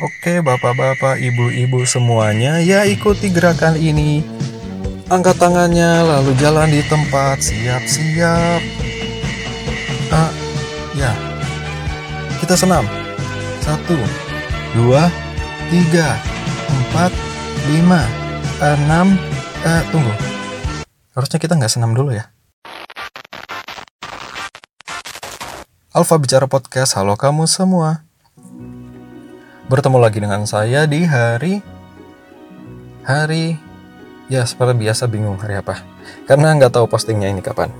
Oke, bapak-bapak, ibu-ibu semuanya, ya ikuti gerakan ini. Angkat tangannya, lalu jalan di tempat. Siap-siap. Ah, ya. Kita senam. Satu, dua, tiga, empat, lima, enam. Eh, tunggu. Harusnya kita nggak senam dulu ya. Alfa Bicara Podcast, halo kamu semua. Bertemu lagi dengan saya di hari hari ya seperti biasa bingung hari apa karena nggak tahu postingnya ini kapan.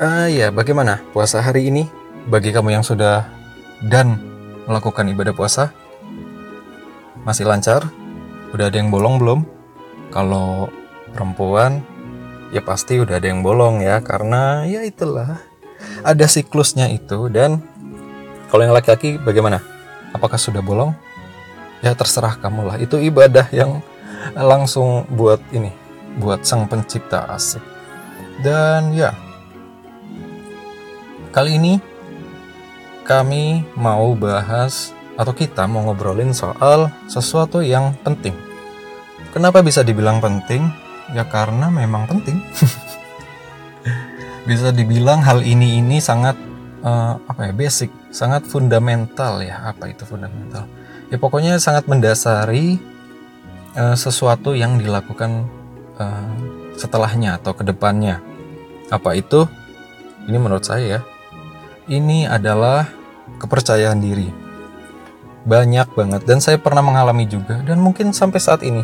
Uh, ya bagaimana puasa hari ini bagi kamu yang sudah dan melakukan ibadah puasa masih lancar? Udah ada yang bolong belum? Kalau perempuan ya pasti udah ada yang bolong ya karena ya itulah ada siklusnya itu dan kalau yang laki-laki bagaimana? Apakah sudah bolong? Ya terserah kamu lah. Itu ibadah yang langsung buat ini, buat sang pencipta asik. Dan ya, kali ini kami mau bahas atau kita mau ngobrolin soal sesuatu yang penting. Kenapa bisa dibilang penting? Ya karena memang penting. bisa dibilang hal ini ini sangat uh, apa ya basic, sangat fundamental ya. Apa itu fundamental? Ya pokoknya sangat mendasari uh, sesuatu yang dilakukan uh, setelahnya atau ke depannya. Apa itu? Ini menurut saya ya. Ini adalah kepercayaan diri. Banyak banget dan saya pernah mengalami juga dan mungkin sampai saat ini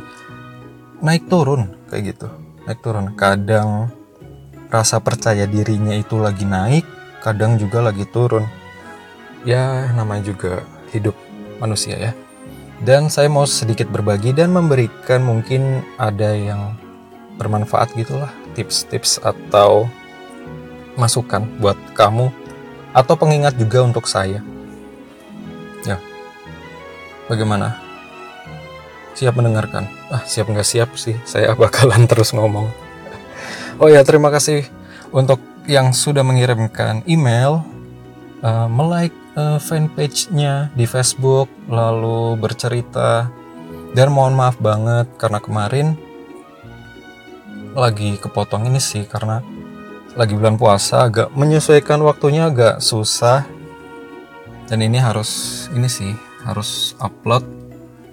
naik turun kayak gitu. Naik turun. Kadang rasa percaya dirinya itu lagi naik, kadang juga lagi turun. Ya, namanya juga hidup manusia ya. Dan saya mau sedikit berbagi dan memberikan mungkin ada yang bermanfaat gitulah, tips-tips atau masukan buat kamu atau pengingat juga untuk saya. Ya. Bagaimana? Siap mendengarkan? Ah, siap nggak siap sih. Saya bakalan terus ngomong. Oh ya, terima kasih untuk yang sudah mengirimkan email, uh, melike uh, fanpage-nya di Facebook, lalu bercerita. Dan mohon maaf banget karena kemarin lagi kepotong ini sih karena lagi bulan puasa agak menyesuaikan waktunya agak susah. Dan ini harus ini sih harus upload.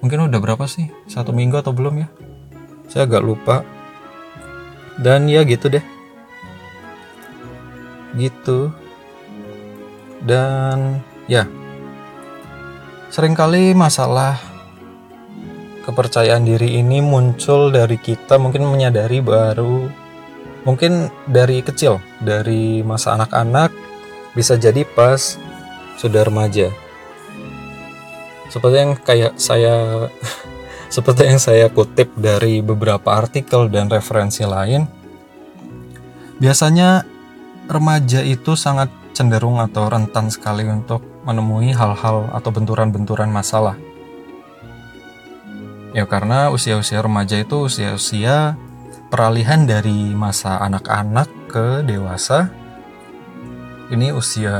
Mungkin udah berapa sih? Satu minggu atau belum ya? Saya agak lupa dan ya gitu deh gitu dan ya. Seringkali masalah kepercayaan diri ini muncul dari kita mungkin menyadari baru mungkin dari kecil dari masa anak-anak bisa jadi pas sudah remaja. Seperti yang kayak saya Seperti yang saya kutip dari beberapa artikel dan referensi lain, biasanya remaja itu sangat cenderung atau rentan sekali untuk menemui hal-hal atau benturan-benturan masalah. Ya karena usia-usia remaja itu usia-usia peralihan dari masa anak-anak ke dewasa. Ini usia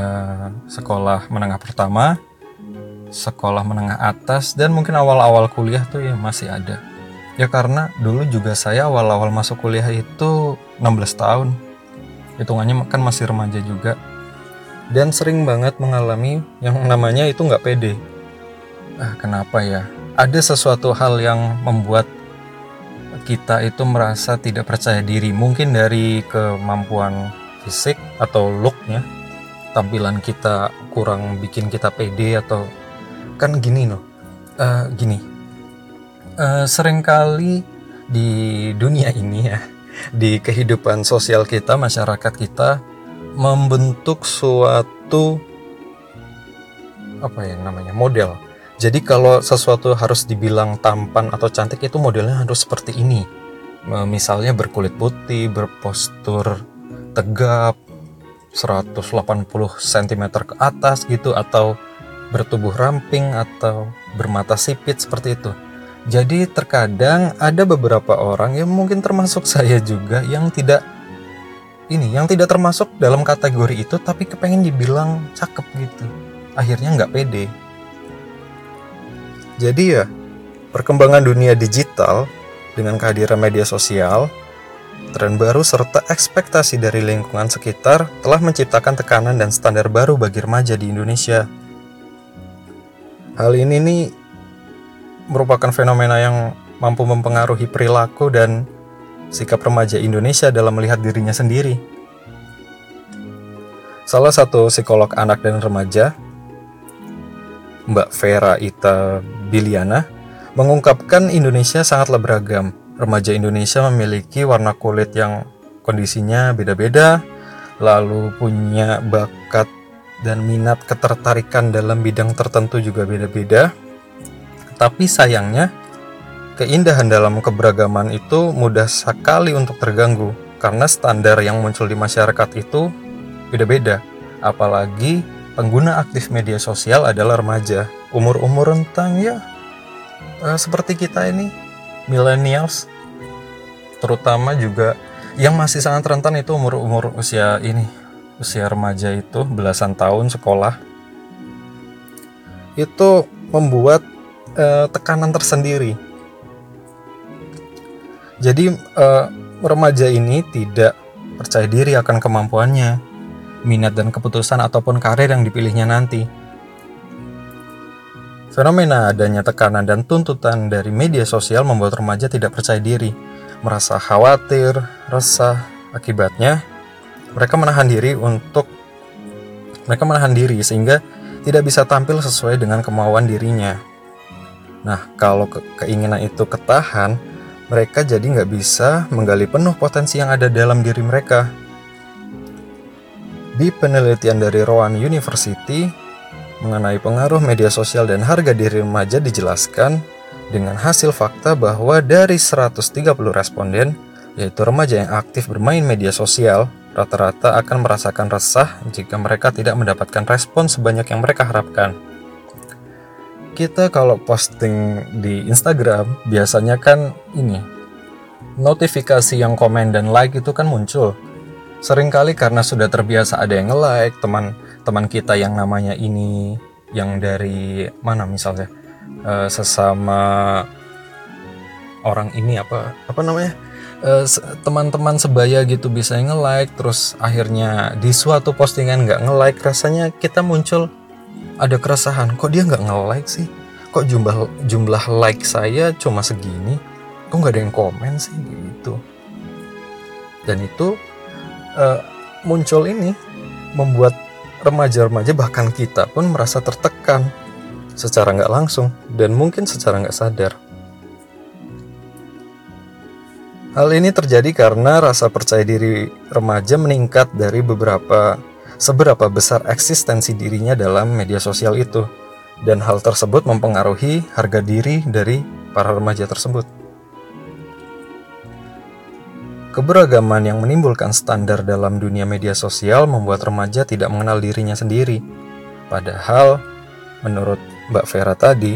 sekolah menengah pertama, sekolah menengah atas dan mungkin awal-awal kuliah tuh ya masih ada. Ya karena dulu juga saya awal-awal masuk kuliah itu 16 tahun. Hitungannya kan masih remaja juga. Dan sering banget mengalami yang namanya itu nggak pede. Ah, kenapa ya? Ada sesuatu hal yang membuat kita itu merasa tidak percaya diri. Mungkin dari kemampuan fisik atau looknya. Tampilan kita kurang bikin kita pede atau kan gini loh uh, gini uh, sering kali di dunia ini ya di kehidupan sosial kita masyarakat kita membentuk suatu apa ya namanya model jadi kalau sesuatu harus dibilang tampan atau cantik itu modelnya harus seperti ini misalnya berkulit putih berpostur tegap 180 cm ke atas gitu atau bertubuh ramping atau bermata sipit seperti itu. Jadi terkadang ada beberapa orang yang mungkin termasuk saya juga yang tidak ini yang tidak termasuk dalam kategori itu tapi kepengen dibilang cakep gitu. Akhirnya nggak pede. Jadi ya, perkembangan dunia digital dengan kehadiran media sosial, tren baru serta ekspektasi dari lingkungan sekitar telah menciptakan tekanan dan standar baru bagi remaja di Indonesia. Hal ini nih merupakan fenomena yang mampu mempengaruhi perilaku dan sikap remaja Indonesia dalam melihat dirinya sendiri. Salah satu psikolog anak dan remaja, Mbak Vera Ita Biliana, mengungkapkan Indonesia sangatlah beragam. Remaja Indonesia memiliki warna kulit yang kondisinya beda-beda, lalu punya bakat dan minat ketertarikan dalam bidang tertentu juga beda-beda. Tapi sayangnya, keindahan dalam keberagaman itu mudah sekali untuk terganggu karena standar yang muncul di masyarakat itu beda-beda. Apalagi pengguna aktif media sosial adalah remaja, umur-umur rentang ya. Uh, seperti kita ini millennials. Terutama juga yang masih sangat rentan itu umur-umur usia ini usia remaja itu belasan tahun sekolah. Itu membuat uh, tekanan tersendiri jadi uh, remaja ini tidak percaya diri akan kemampuannya minat dan keputusan ataupun karir yang dipilihnya nanti Fenomena adanya tekanan dan tuntutan dari media sosial membuat remaja tidak percaya diri, merasa khawatir, resah. Akibatnya, mereka menahan diri untuk mereka menahan diri sehingga tidak bisa tampil sesuai dengan kemauan dirinya. Nah, kalau ke keinginan itu ketahan, mereka jadi nggak bisa menggali penuh potensi yang ada dalam diri mereka. Di penelitian dari Rowan University, mengenai pengaruh media sosial dan harga diri remaja dijelaskan dengan hasil fakta bahwa dari 130 responden, yaitu remaja yang aktif bermain media sosial, rata-rata akan merasakan resah jika mereka tidak mendapatkan respon sebanyak yang mereka harapkan. Kita kalau posting di Instagram biasanya kan ini notifikasi yang komen dan like itu kan muncul. Seringkali karena sudah terbiasa ada yang nge-like, teman teman kita yang namanya ini yang dari mana misalnya uh, sesama orang ini apa apa namanya eh, teman-teman sebaya gitu bisa nge-like terus akhirnya di suatu postingan nggak nge-like rasanya kita muncul ada keresahan. Kok dia nggak nge-like sih? Kok jumlah jumlah like saya cuma segini? Kok nggak ada yang komen sih? Gitu. Dan itu uh, muncul ini membuat remaja-remaja bahkan kita pun merasa tertekan secara nggak langsung dan mungkin secara nggak sadar. Hal ini terjadi karena rasa percaya diri remaja meningkat dari beberapa seberapa besar eksistensi dirinya dalam media sosial itu dan hal tersebut mempengaruhi harga diri dari para remaja tersebut. Keberagaman yang menimbulkan standar dalam dunia media sosial membuat remaja tidak mengenal dirinya sendiri. Padahal, menurut Mbak Vera tadi,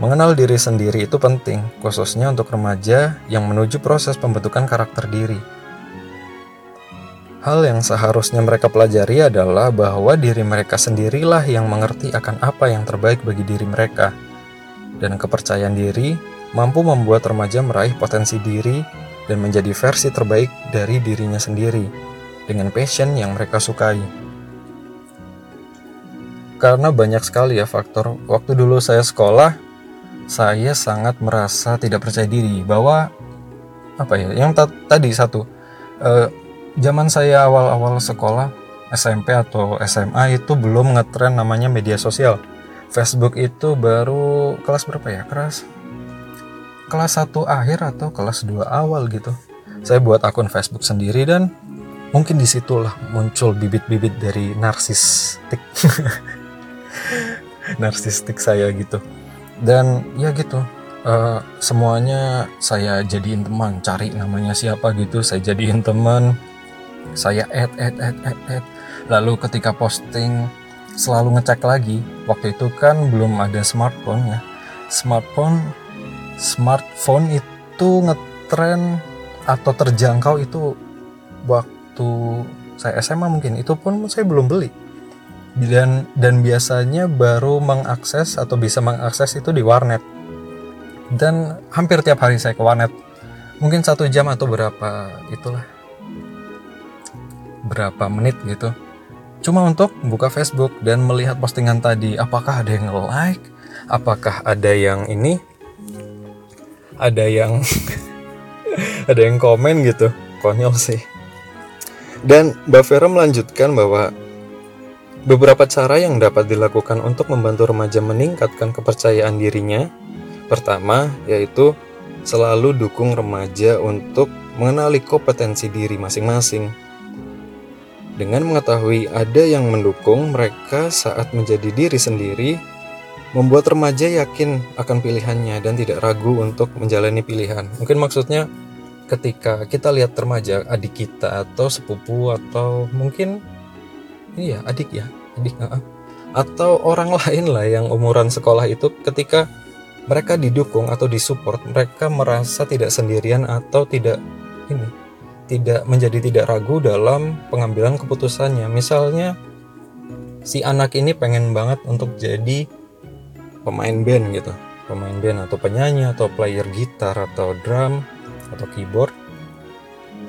mengenal diri sendiri itu penting, khususnya untuk remaja yang menuju proses pembentukan karakter diri. Hal yang seharusnya mereka pelajari adalah bahwa diri mereka sendirilah yang mengerti akan apa yang terbaik bagi diri mereka. Dan kepercayaan diri mampu membuat remaja meraih potensi diri dan menjadi versi terbaik dari dirinya sendiri dengan passion yang mereka sukai. Karena banyak sekali ya faktor. Waktu dulu saya sekolah, saya sangat merasa tidak percaya diri bahwa apa ya? Yang tadi satu, eh, zaman saya awal-awal sekolah SMP atau SMA itu belum ngetren namanya media sosial. Facebook itu baru kelas berapa ya? Kelas kelas 1 akhir atau kelas 2 awal gitu. Saya buat akun Facebook sendiri dan mungkin di situlah muncul bibit-bibit dari narsistik. narsistik saya gitu. Dan ya gitu, uh, semuanya saya jadiin teman, cari namanya siapa gitu, saya jadiin teman. Saya add, add, add, add, add. Lalu ketika posting selalu ngecek lagi. Waktu itu kan belum ada smartphone ya. Smartphone smartphone itu ngetren atau terjangkau itu waktu saya SMA mungkin itu pun saya belum beli dan dan biasanya baru mengakses atau bisa mengakses itu di warnet dan hampir tiap hari saya ke warnet mungkin satu jam atau berapa itulah berapa menit gitu. Cuma untuk buka Facebook dan melihat postingan tadi apakah ada yang like? Apakah ada yang ini? Ada yang ada yang komen gitu. Konyol sih. Dan Mbak Vera melanjutkan bahwa beberapa cara yang dapat dilakukan untuk membantu remaja meningkatkan kepercayaan dirinya. Pertama yaitu selalu dukung remaja untuk mengenali kompetensi diri masing-masing dengan mengetahui ada yang mendukung mereka saat menjadi diri sendiri membuat remaja yakin akan pilihannya dan tidak ragu untuk menjalani pilihan. Mungkin maksudnya ketika kita lihat remaja adik kita atau sepupu atau mungkin iya adik ya adik uh, atau orang lain lah yang umuran sekolah itu ketika mereka didukung atau disupport mereka merasa tidak sendirian atau tidak tidak menjadi tidak ragu dalam pengambilan keputusannya. Misalnya si anak ini pengen banget untuk jadi pemain band gitu. Pemain band atau penyanyi atau player gitar atau drum atau keyboard.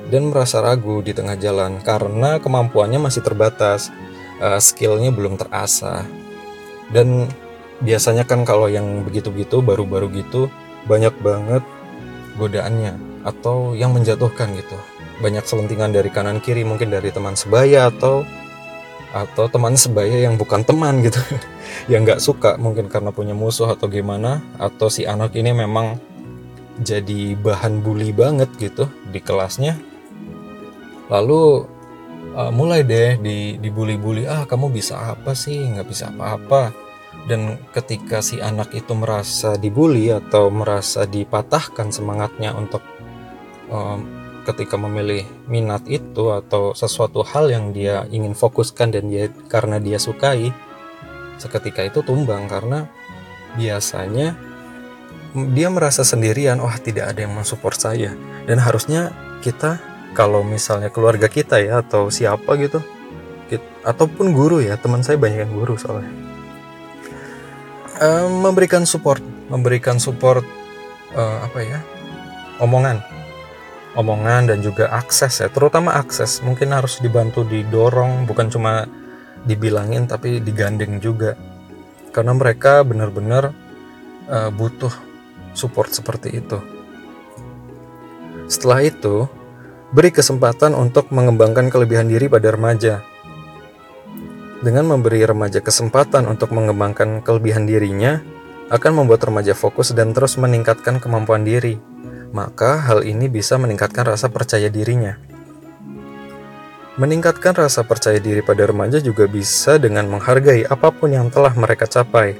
Dan merasa ragu di tengah jalan karena kemampuannya masih terbatas uh, skillnya belum terasa. Dan biasanya kan kalau yang begitu-begitu baru-baru gitu banyak banget godaannya atau yang menjatuhkan gitu banyak selentingan dari kanan kiri mungkin dari teman sebaya atau atau teman sebaya yang bukan teman gitu. Yang nggak suka mungkin karena punya musuh atau gimana atau si anak ini memang jadi bahan bully banget gitu di kelasnya. Lalu uh, mulai deh di dibully-bully ah kamu bisa apa sih? Nggak bisa apa-apa. Dan ketika si anak itu merasa dibully atau merasa dipatahkan semangatnya untuk um, ketika memilih minat itu atau sesuatu hal yang dia ingin fokuskan dan dia karena dia sukai seketika itu tumbang karena biasanya dia merasa sendirian wah tidak ada yang mensupport saya. Dan harusnya kita kalau misalnya keluarga kita ya atau siapa gitu kita, ataupun guru ya teman saya banyak yang guru soalnya. Um, memberikan support memberikan support uh, apa ya omongan omongan dan juga akses ya terutama akses. Mungkin harus dibantu didorong bukan cuma dibilangin tapi digandeng juga. Karena mereka benar-benar uh, butuh support seperti itu. Setelah itu beri kesempatan untuk mengembangkan kelebihan diri pada remaja. Dengan memberi remaja kesempatan untuk mengembangkan kelebihan dirinya akan membuat remaja fokus dan terus meningkatkan kemampuan diri maka hal ini bisa meningkatkan rasa percaya dirinya. Meningkatkan rasa percaya diri pada remaja juga bisa dengan menghargai apa pun yang telah mereka capai.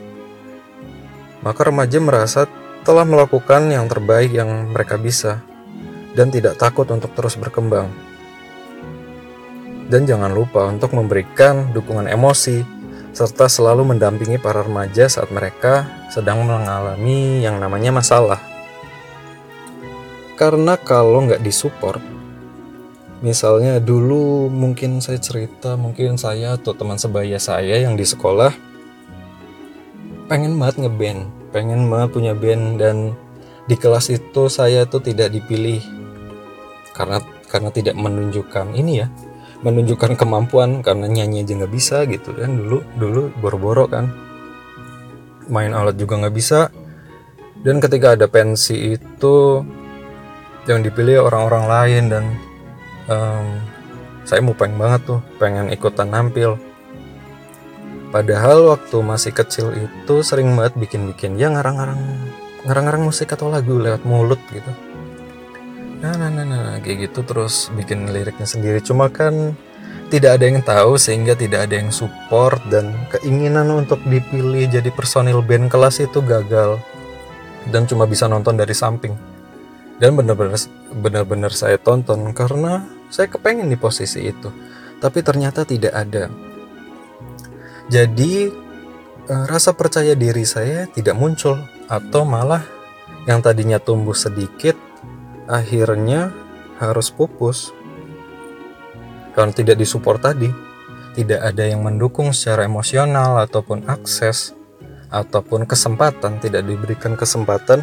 Maka remaja merasa telah melakukan yang terbaik yang mereka bisa dan tidak takut untuk terus berkembang. Dan jangan lupa untuk memberikan dukungan emosi serta selalu mendampingi para remaja saat mereka sedang mengalami yang namanya masalah. Karena kalau nggak disupport, misalnya dulu mungkin saya cerita, mungkin saya atau teman sebaya saya yang di sekolah pengen banget ngeband, pengen banget punya band dan di kelas itu saya tuh tidak dipilih karena karena tidak menunjukkan ini ya menunjukkan kemampuan karena nyanyi aja nggak bisa gitu kan. Dulu dulu boro-boro kan main alat juga nggak bisa. Dan ketika ada pensi itu yang dipilih orang-orang lain dan um, saya mau pengen banget tuh pengen ikutan nampil. Padahal waktu masih kecil itu sering banget bikin-bikin ya ngarang-ngarang ngarang-ngarang musik atau lagu lewat mulut gitu. Nah nah nah nah kayak gitu terus bikin liriknya sendiri. Cuma kan tidak ada yang tahu sehingga tidak ada yang support dan keinginan untuk dipilih jadi personil band kelas itu gagal. Dan cuma bisa nonton dari samping dan benar-benar benar-benar saya tonton karena saya kepengen di posisi itu. Tapi ternyata tidak ada. Jadi eh, rasa percaya diri saya tidak muncul. Atau malah yang tadinya tumbuh sedikit akhirnya harus pupus. Karena tidak disupport tadi. Tidak ada yang mendukung secara emosional ataupun akses ataupun kesempatan tidak diberikan kesempatan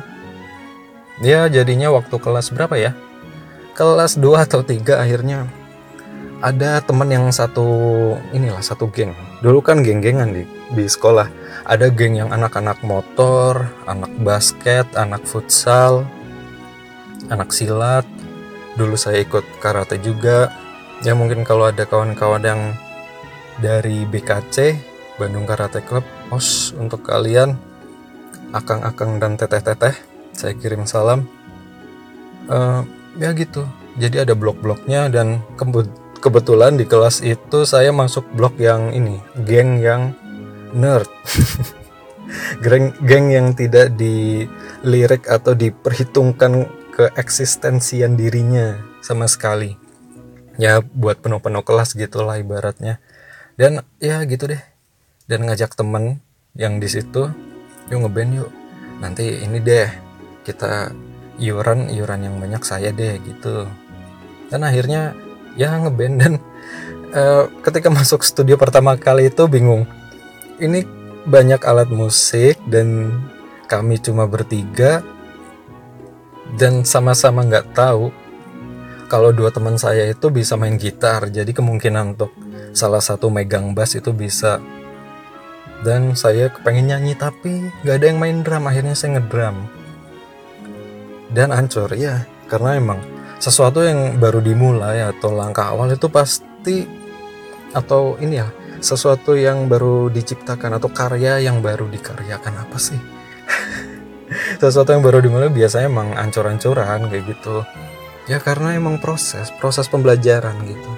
ya jadinya waktu kelas berapa ya? Kelas 2 atau 3 akhirnya. Ada teman yang satu inilah satu geng. Dulu kan geng-gengan di, di sekolah. Ada geng yang anak-anak motor anak basket anak futsal anak silat. Dulu saya ikut karate juga. Ya mungkin kalau ada kawan-kawan yang dari BKC Bandung Karate Club os untuk kalian akang-akang dan teteh-teteh saya kirim salam. Uh, ya gitu. Jadi ada blok-bloknya dan kebetulan di kelas itu saya masuk blok yang ini geng yang nerd. Geng geng yang tidak dilirik atau diperhitungkan keeksistensian dirinya sama sekali. Ya buat penuh-penuh kelas gitulah ibaratnya. Dan ya gitu deh. Dan ngajak temen yang di situ yuk ngeband yuk. Nanti ini deh kita iuran iuran yang banyak saya deh gitu. Dan akhirnya ya ngeband. Dan uh, ketika masuk studio pertama kali itu bingung ini banyak alat musik dan kami cuma bertiga dan sama-sama nggak tahu kalau dua teman saya itu bisa main gitar. Jadi kemungkinan untuk salah satu megang bass itu bisa. Dan saya kepengen nyanyi tapi nggak ada yang main drum. Akhirnya saya ngedrum dan hancur ya karena emang sesuatu yang baru dimulai atau langkah awal itu pasti atau ini ya sesuatu yang baru diciptakan atau karya yang baru dikaryakan apa sih? Sesuatu yang baru dimulai biasanya emang ancur-ancuran kayak gitu. Ya karena emang proses proses pembelajaran gitu.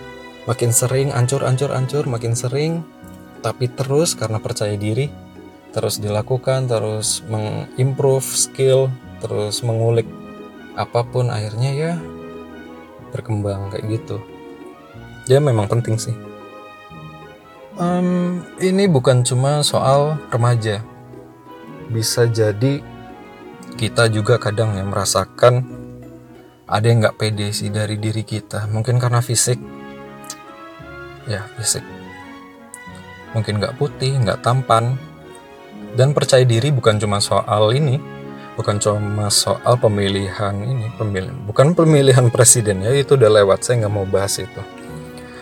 Makin sering ancur ancur ancur makin sering tapi terus karena percaya diri terus dilakukan terus mengimprove skill terus mengulik apa pun akhirnya ya berkembang kayak gitu. Ya memang penting sih. Um, ini bukan cuma soal remaja. Bisa jadi kita juga kadang ya merasakan ada yang nggak pede sih dari diri kita. Mungkin karena fisik. Ya fisik. Mungkin nggak putih nggak tampan. Dan percaya diri bukan cuma soal ini bukan cuma soal pemilihan ini pemilihan bukan pemilihan presiden ya itu udah lewat saya nggak mau bahas itu.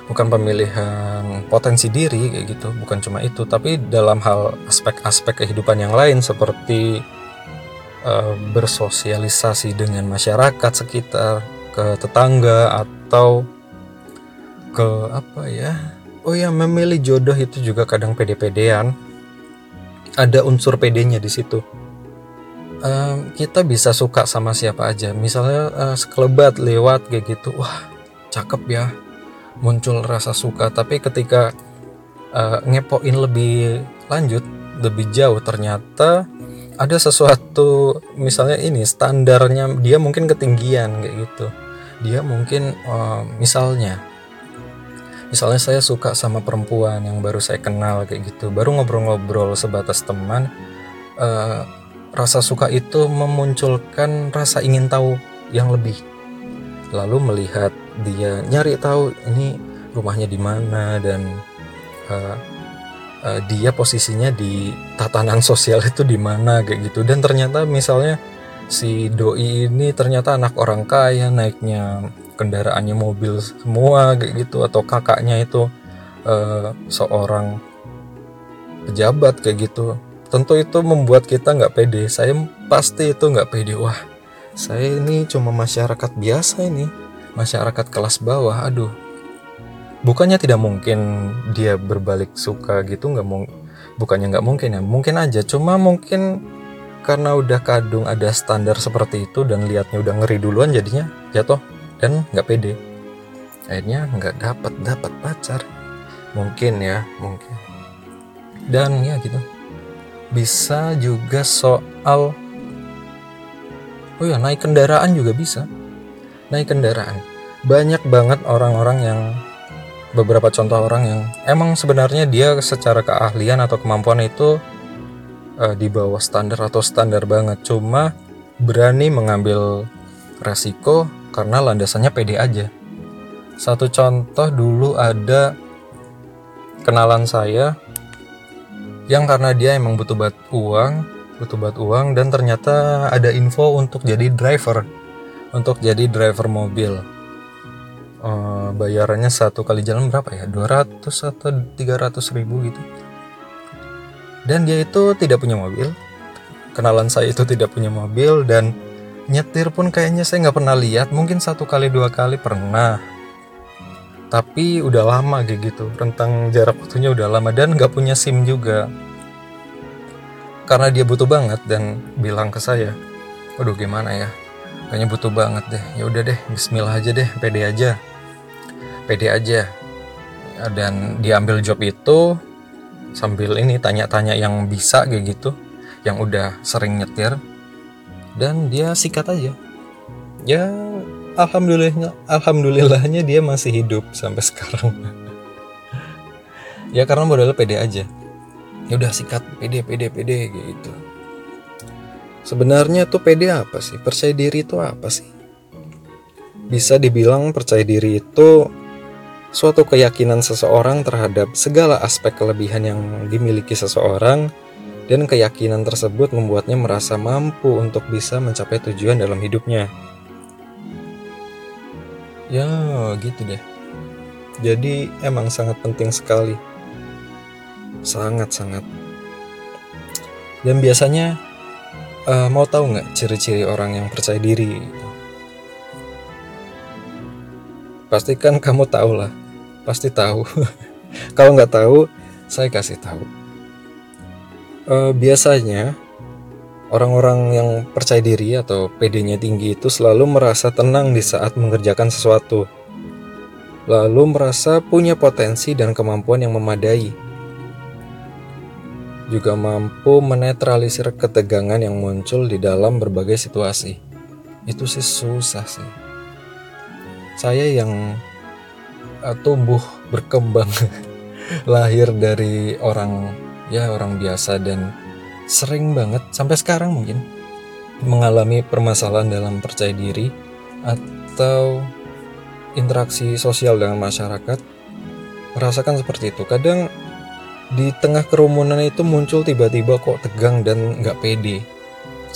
Bukan pemilihan potensi diri kayak gitu bukan cuma itu tapi dalam hal aspek-aspek kehidupan yang lain seperti uh, bersosialisasi dengan masyarakat sekitar ke tetangga atau ke apa ya? Oh ya memilih jodoh itu juga kadang pede-pedean. Ada unsur pedenya di situ um, kita bisa suka sama siapa aja. Misalnya uh, sekelebat lewat kayak gitu. Wah cakep ya. Muncul rasa suka. Tapi ketika uh, ngepoin lebih lanjut lebih jauh ternyata ada sesuatu misalnya ini standarnya dia mungkin ketinggian kayak gitu. Dia mungkin uh, misalnya misalnya saya suka sama perempuan yang baru saya kenal kayak gitu. Baru ngobrol-ngobrol sebatas teman uh, rasa suka itu memunculkan rasa ingin tahu yang lebih. Lalu melihat dia nyari tahu ini rumahnya di mana dan uh, uh, dia posisinya di tatanan sosial itu di mana kayak gitu. Dan ternyata misalnya si doi ini ternyata anak orang kaya naiknya kendaraannya mobil semua kayak gitu. Atau kakaknya itu uh, seorang pejabat kayak gitu tentu itu membuat kita nggak pede. Saya pasti itu nggak pede. Wah saya ini cuma masyarakat biasa ini. Masyarakat kelas bawah aduh. Bukannya tidak mungkin dia berbalik suka gitu nggak mau bukannya nggak mungkin ya? Mungkin aja cuma mungkin karena udah kadung ada standar seperti itu dan liatnya udah ngeri duluan jadinya jatuh dan nggak pede. Akhirnya nggak dapat dapat pacar. Mungkin ya mungkin. Dan ya gitu bisa juga soal oh ya naik kendaraan juga bisa. Naik kendaraan. Banyak banget orang-orang yang beberapa contoh orang yang emang sebenarnya dia secara keahlian atau kemampuan itu uh, di bawah standar atau standar banget. Cuma berani mengambil resiko karena landasannya pede aja. Satu contoh dulu ada kenalan saya yang karena dia emang butuh buat uang butuh buat uang dan ternyata ada info untuk jadi driver untuk jadi driver mobil. Uh, bayarannya satu kali jalan berapa ya? 200 atau 300 ribu gitu. Dan dia itu tidak punya mobil. Kenalan saya itu tidak punya mobil dan nyetir pun kayaknya saya nggak pernah lihat. Mungkin satu kali dua kali pernah tapi udah lama kayak gitu rentang jarak waktunya udah lama dan nggak punya sim juga. Karena dia butuh banget dan bilang ke saya waduh gimana ya? Kayaknya butuh banget deh. Ya udah deh Bismillah aja deh pede aja. Pede aja. Dan diambil job itu sambil ini tanya-tanya yang bisa kayak gitu yang udah sering nyetir. Dan dia sikat aja. Ya alhamdulillahnya alhamdulillahnya dia masih hidup sampai sekarang. Ya karena modalnya pede aja. Ya udah sikat. Pede pede pede gitu. Sebenarnya tuh pede apa sih? Percaya diri itu apa sih? Bisa dibilang percaya diri itu suatu keyakinan seseorang terhadap segala aspek kelebihan yang dimiliki seseorang dan keyakinan tersebut membuatnya merasa mampu untuk bisa mencapai tujuan dalam hidupnya. Ya, gitu deh. Jadi emang sangat penting sekali. Sangat-sangat. Dan biasanya uh, mau tahu nggak ciri-ciri orang yang percaya diri? Pasti kan kamu tahu lah. Pasti tahu. Kalau nggak tahu, saya kasih tahu uh, biasanya orang-orang yang percaya diri atau PD-nya tinggi itu selalu merasa tenang di saat mengerjakan sesuatu. Lalu merasa punya potensi dan kemampuan yang memadai. Juga mampu menetralisir ketegangan yang muncul di dalam berbagai situasi. Itu sih susah sih. Saya yang uh, tumbuh berkembang lahir dari orang ya orang biasa dan sering banget sampai sekarang mungkin mengalami permasalahan dalam percaya diri atau interaksi sosial dengan masyarakat. Merasakan seperti itu. Kadang di tengah kerumunan itu muncul tiba-tiba kok tegang dan nggak pede.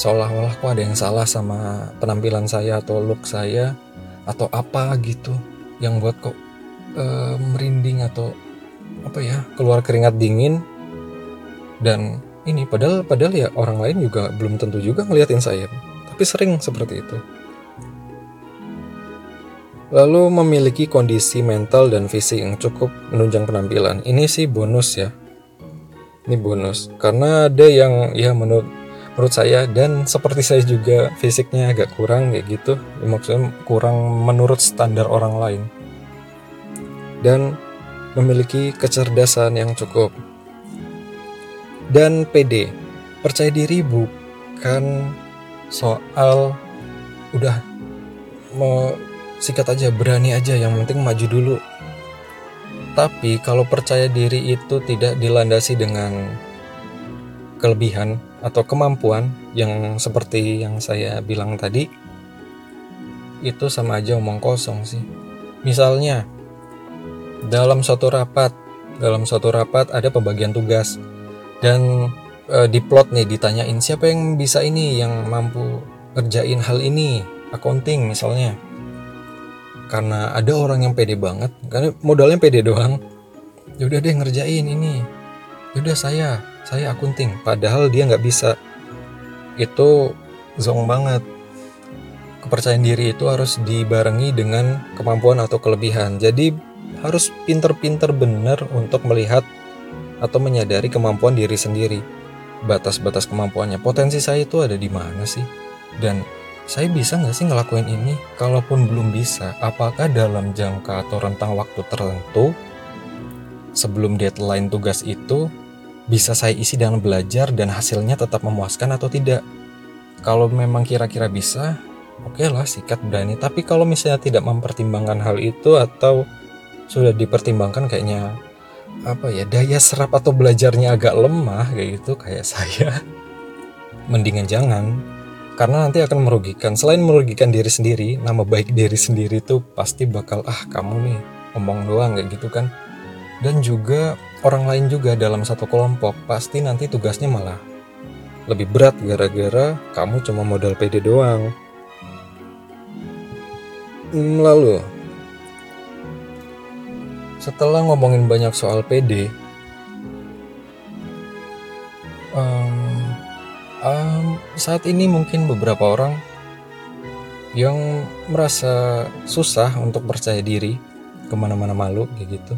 Seolah-olah kok ada yang salah sama penampilan saya atau look saya atau apa gitu yang buat kok uh, merinding atau apa ya keluar keringat dingin. Dan ini padahal padahal ya orang lain juga belum tentu juga ngeliatin saya. Tapi sering seperti itu. Lalu memiliki kondisi mental dan fisik yang cukup menunjang penampilan. Ini sih bonus ya. Ini bonus. Karena ada yang ya menurut menurut saya dan seperti saya juga fisiknya agak kurang kayak gitu. Ya, maksudnya kurang menurut standar orang lain. Dan memiliki kecerdasan yang cukup dan PD. Percaya diri bukan soal udah mau sikat aja, berani aja, yang penting maju dulu. Tapi kalau percaya diri itu tidak dilandasi dengan kelebihan atau kemampuan yang seperti yang saya bilang tadi, itu sama aja omong kosong sih. Misalnya, dalam suatu rapat, dalam suatu rapat ada pembagian tugas dan e, di plot nih ditanyain siapa yang bisa ini yang mampu kerjain hal ini accounting misalnya? Karena ada orang yang pede banget karena modalnya pede doang. Ya udah deh ngerjain ini. Ya udah saya saya akunting padahal dia nggak bisa. Itu zong banget. Kepercayaan diri itu harus dibarengi dengan kemampuan atau kelebihan. Jadi harus pinter-pinter bener untuk melihat atau menyadari kemampuan diri sendiri. Batas-batas kemampuannya, potensi saya itu ada di mana sih? Dan saya bisa nggak sih ngelakuin ini? Kalaupun belum bisa, apakah dalam jangka atau rentang waktu tertentu sebelum deadline tugas itu bisa saya isi dengan belajar dan hasilnya tetap memuaskan atau tidak? Kalau memang kira-kira bisa, oke okay lah sikat berani. Tapi kalau misalnya tidak mempertimbangkan hal itu atau sudah dipertimbangkan kayaknya apa ya daya serap atau belajarnya agak lemah kayak gitu kayak saya mendingan jangan. Karena nanti akan merugikan selain merugikan diri sendiri nama baik diri sendiri tuh pasti bakal ah kamu nih ngomong doang kayak gitu kan. Dan juga orang lain juga dalam satu kelompok pasti nanti tugasnya malah lebih berat gara-gara kamu cuma modal PD doang. Hmm, lalu setelah ngomongin banyak soal PD um, um, saat ini mungkin beberapa orang yang merasa susah untuk percaya diri ke mana-mana malu kayak gitu.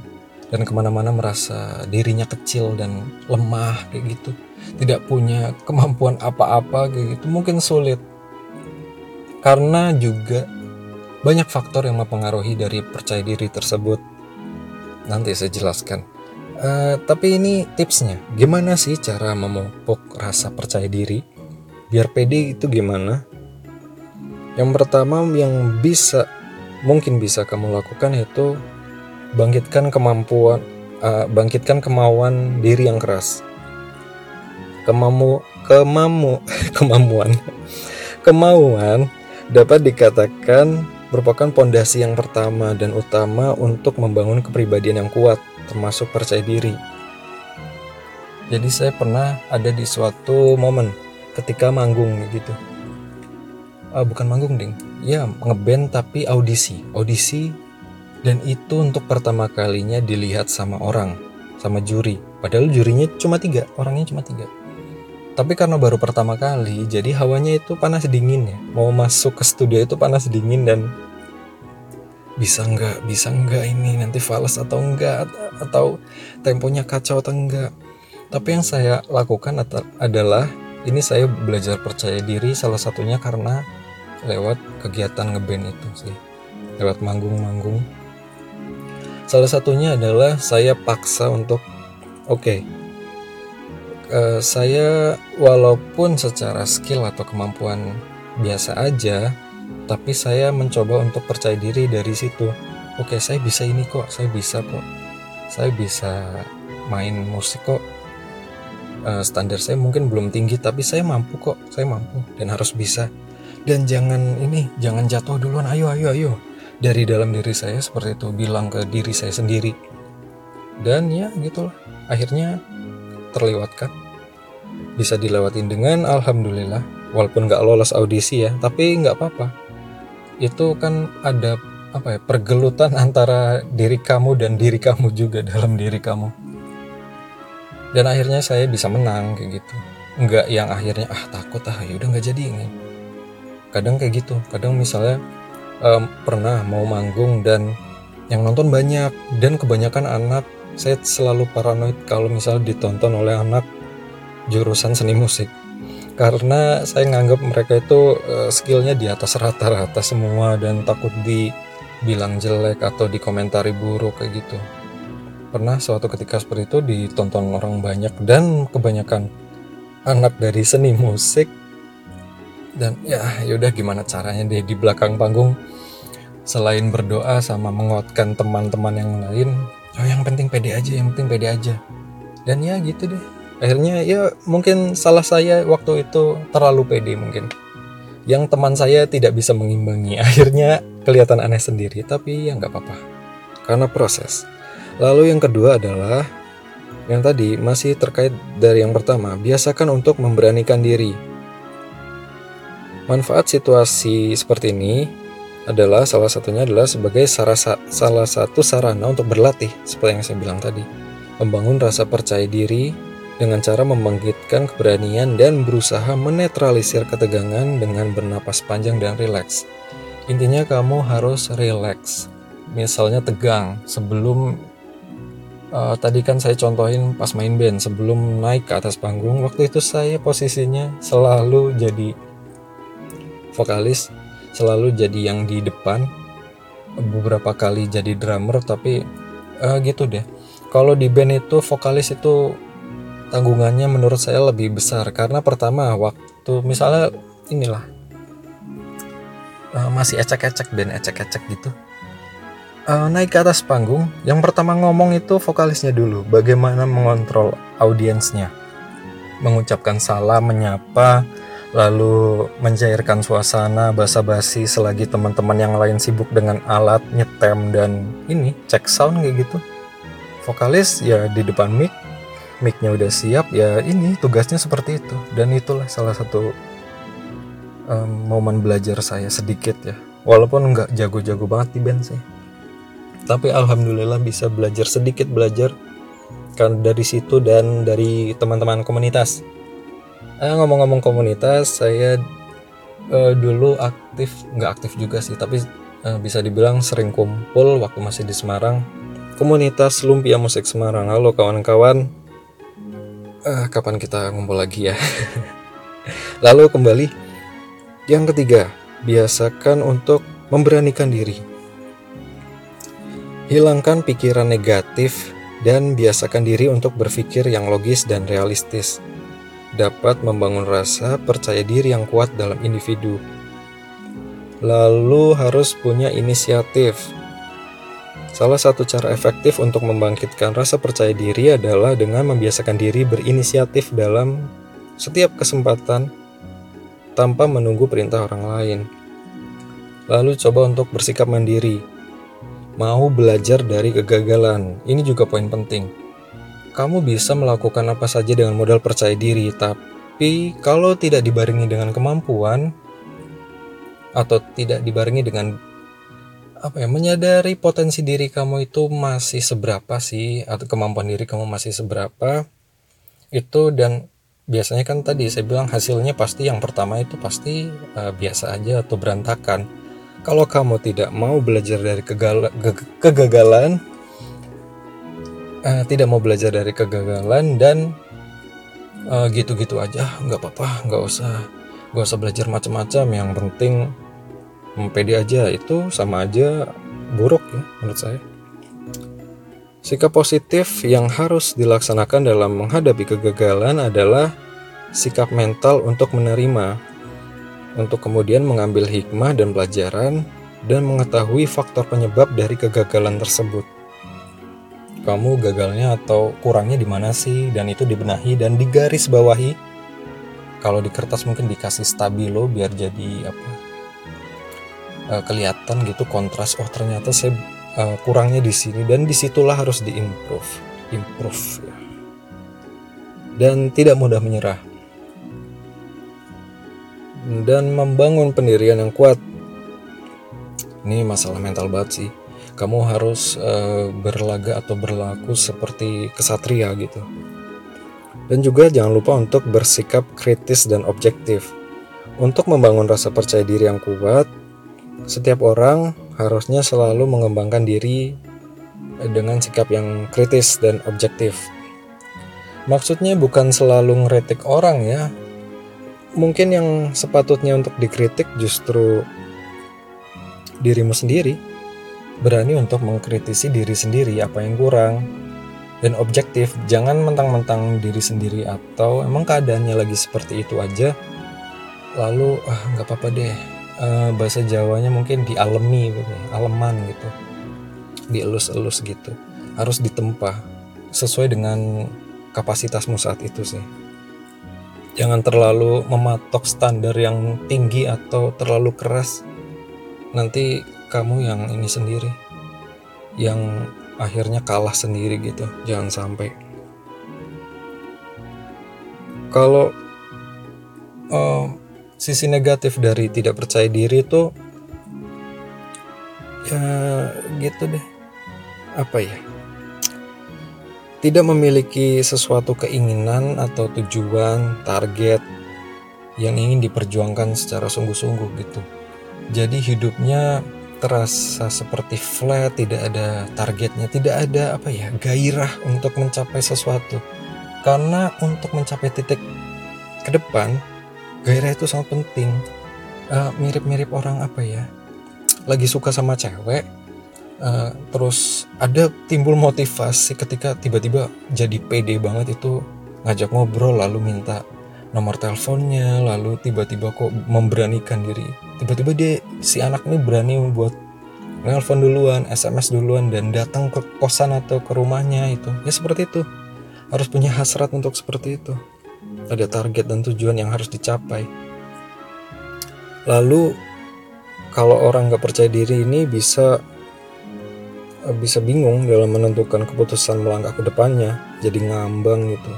Dan ke mana-mana merasa dirinya kecil dan lemah kayak gitu. Tidak punya kemampuan apa-apa kayak gitu. Mungkin sulit. Karena juga banyak faktor yang mempengaruhi dari percaya diri tersebut. Nanti saya jelaskan. Uh, tapi ini tipsnya, gimana sih cara memupuk rasa percaya diri? Biar pede itu gimana? Yang pertama yang bisa, mungkin bisa kamu lakukan itu bangkitkan kemampuan, uh, bangkitkan kemauan diri yang keras. Kemamu, kemamu, kemampuan, kemauan dapat dikatakan merupakan pondasi yang pertama dan utama untuk membangun kepribadian yang kuat, termasuk percaya diri. Jadi saya pernah ada di suatu momen ketika manggung gitu. Ah, bukan manggung ding, ya ngeband tapi audisi, audisi dan itu untuk pertama kalinya dilihat sama orang, sama juri. Padahal jurinya cuma tiga, orangnya cuma tiga. Tapi karena baru pertama kali, jadi hawanya itu panas dingin ya. Mau masuk ke studio itu panas dingin dan bisa nggak, bisa nggak ini nanti fals atau enggak atau temponya kacau atau enggak. Tapi yang saya lakukan adalah ini saya belajar percaya diri salah satunya karena lewat kegiatan ngeband itu sih. Lewat manggung-manggung. Salah satunya adalah saya paksa untuk oke, okay, uh, saya walaupun secara skill atau kemampuan biasa aja, tapi saya mencoba untuk percaya diri dari situ. Oke, saya bisa ini kok, saya bisa kok, saya bisa main musik kok. Uh, standar saya mungkin belum tinggi, tapi saya mampu kok, saya mampu dan harus bisa. Dan jangan ini, jangan jatuh duluan. Ayo, ayo, ayo. Dari dalam diri saya seperti itu bilang ke diri saya sendiri. Dan ya gitulah. Akhirnya terlewatkan bisa dilewatin dengan alhamdulillah. Walaupun nggak lolos audisi ya tapi nggak apa-apa. Itu kan ada apa ya pergelutan antara diri kamu dan diri kamu juga dalam diri kamu. Dan akhirnya saya bisa menang kayak gitu. Nggak yang akhirnya ah takut ah ya udah nggak jadi ini. Kadang kayak gitu. Kadang misalnya um, pernah mau manggung dan yang nonton banyak. Dan kebanyakan anak saya selalu paranoid kalau misalnya ditonton oleh anak jurusan seni musik. Karena saya nganggap mereka itu uh, skillnya di atas rata-rata semua dan takut dibilang jelek atau dikomentari buruk kayak gitu. Pernah suatu ketika seperti itu ditonton orang banyak dan kebanyakan anak dari seni musik. Dan ya yaudah gimana caranya deh di belakang panggung. Selain berdoa sama menguatkan teman-teman yang lain oh yang penting pede aja yang penting pede aja. Dan ya gitu deh akhirnya ya mungkin salah saya waktu itu terlalu pede mungkin. Yang teman saya tidak bisa mengimbangi. Akhirnya kelihatan aneh sendiri tapi ya nggak apa-apa. Karena proses. Lalu yang kedua adalah yang tadi masih terkait dari yang pertama biasakan untuk memberanikan diri. Manfaat situasi seperti ini adalah salah satunya adalah sebagai salah satu sarana untuk berlatih seperti yang saya bilang tadi. Membangun rasa percaya diri dengan cara membangkitkan keberanian dan berusaha menetralisir ketegangan dengan bernapas panjang dan rileks. Intinya kamu harus rileks. Misalnya tegang sebelum uh, tadi kan saya contohin pas main band sebelum naik ke atas panggung waktu itu saya posisinya selalu jadi vokalis selalu jadi yang di depan beberapa kali jadi drummer tapi uh, gitu deh kalau di band itu vokalis itu tanggungannya menurut saya lebih besar. Karena pertama waktu misalnya inilah uh, masih ecek-ecek dan ecek-ecek gitu. Uh, naik ke atas panggung yang pertama ngomong itu vokalisnya dulu bagaimana mengontrol audiensnya. Mengucapkan salam menyapa lalu mencairkan suasana basa-basi selagi teman-teman yang lain sibuk dengan alat nyetem dan ini cek sound kayak gitu. Vokalis ya di depan mic micnya udah siap ya ini tugasnya seperti itu. Dan itulah salah satu um, momen belajar saya sedikit ya. Walaupun nggak jago-jago banget di band sih. Tapi alhamdulillah bisa belajar sedikit belajar kan dari situ dan dari teman-teman komunitas. Eh, ngomong-ngomong komunitas saya uh, dulu aktif nggak aktif juga sih tapi uh, bisa dibilang sering kumpul waktu masih di Semarang. Komunitas Lumpia Musik Semarang. Halo kawan-kawan uh, kapan kita ngumpul lagi ya? Lalu kembali. Yang ketiga biasakan untuk memberanikan diri. Hilangkan pikiran negatif dan biasakan diri untuk berpikir yang logis dan realistis. Dapat membangun rasa percaya diri yang kuat dalam individu. Lalu harus punya inisiatif Salah satu cara efektif untuk membangkitkan rasa percaya diri adalah dengan membiasakan diri berinisiatif dalam setiap kesempatan tanpa menunggu perintah orang lain. Lalu coba untuk bersikap mandiri. Mau belajar dari kegagalan. Ini juga poin penting. Kamu bisa melakukan apa saja dengan modal percaya diri, tapi kalau tidak dibarengi dengan kemampuan atau tidak dibarengi dengan apa ya menyadari potensi diri kamu itu masih seberapa sih atau kemampuan diri kamu masih seberapa itu dan biasanya kan tadi saya bilang hasilnya pasti yang pertama itu pasti uh, biasa aja atau berantakan. Kalau kamu tidak mau belajar dari kegala, ke, kegagalan uh, tidak mau belajar dari kegagalan dan uh, gitu-gitu aja nggak apa-apa nggak usah nggak usah belajar macam-macam. Yang penting pede aja itu sama aja buruk ya menurut saya. Sikap positif yang harus dilaksanakan dalam menghadapi kegagalan adalah sikap mental untuk menerima, untuk kemudian mengambil hikmah dan pelajaran, dan mengetahui faktor penyebab dari kegagalan tersebut. Kamu gagalnya atau kurangnya di mana sih, dan itu dibenahi dan digaris bawahi. Kalau di kertas mungkin dikasih stabilo biar jadi apa uh, kelihatan gitu kontras oh ternyata saya uh, kurangnya di sini dan di situlah harus diimprove improve ya. dan tidak mudah menyerah. Dan membangun pendirian yang kuat. Ini masalah mental banget sih. Kamu harus uh, berlaga atau berlaku seperti kesatria gitu. Dan juga jangan lupa untuk bersikap kritis dan objektif. Untuk membangun rasa percaya diri yang kuat setiap orang harusnya selalu mengembangkan diri dengan sikap yang kritis dan objektif. Maksudnya bukan selalu ngeritik orang ya. Mungkin yang sepatutnya untuk dikritik justru dirimu sendiri. Berani untuk mengkritisi diri sendiri apa yang kurang. Dan objektif, jangan mentang-mentang diri sendiri atau emang keadaannya lagi seperti itu aja. Lalu ah nggak apa-apa deh, uh, bahasa Jawanya mungkin dialemi gitu, aleman gitu, dielus-elus gitu, harus ditempa sesuai dengan kapasitasmu saat itu sih. Jangan terlalu mematok standar yang tinggi atau terlalu keras. Nanti kamu yang ini sendiri, yang akhirnya kalah sendiri gitu. Jangan sampai. Kalau uh, sisi negatif dari tidak percaya diri itu ya gitu deh. Apa ya? Tidak memiliki sesuatu keinginan atau tujuan target yang ingin diperjuangkan secara sungguh-sungguh gitu. Jadi hidupnya terasa seperti flat tidak ada targetnya tidak ada apa ya gairah untuk mencapai sesuatu. Karena untuk mencapai titik ke depan gairah itu sangat penting. Eh, mirip-mirip orang apa ya? Lagi suka sama cewek uh, terus ada timbul motivasi ketika tiba-tiba jadi pede banget itu ngajak ngobrol lalu minta nomor teleponnya lalu tiba-tiba kok memberanikan diri. Tiba-tiba dia si anak ini berani membuat nelpon duluan SMS duluan dan datang ke kosan atau ke rumahnya itu. Ya seperti itu. Harus punya hasrat untuk seperti itu ada target dan tujuan yang harus dicapai. Lalu kalau orang nggak percaya diri ini bisa eh, bisa bingung dalam menentukan keputusan melangkah ke depannya, jadi ngambang gitu.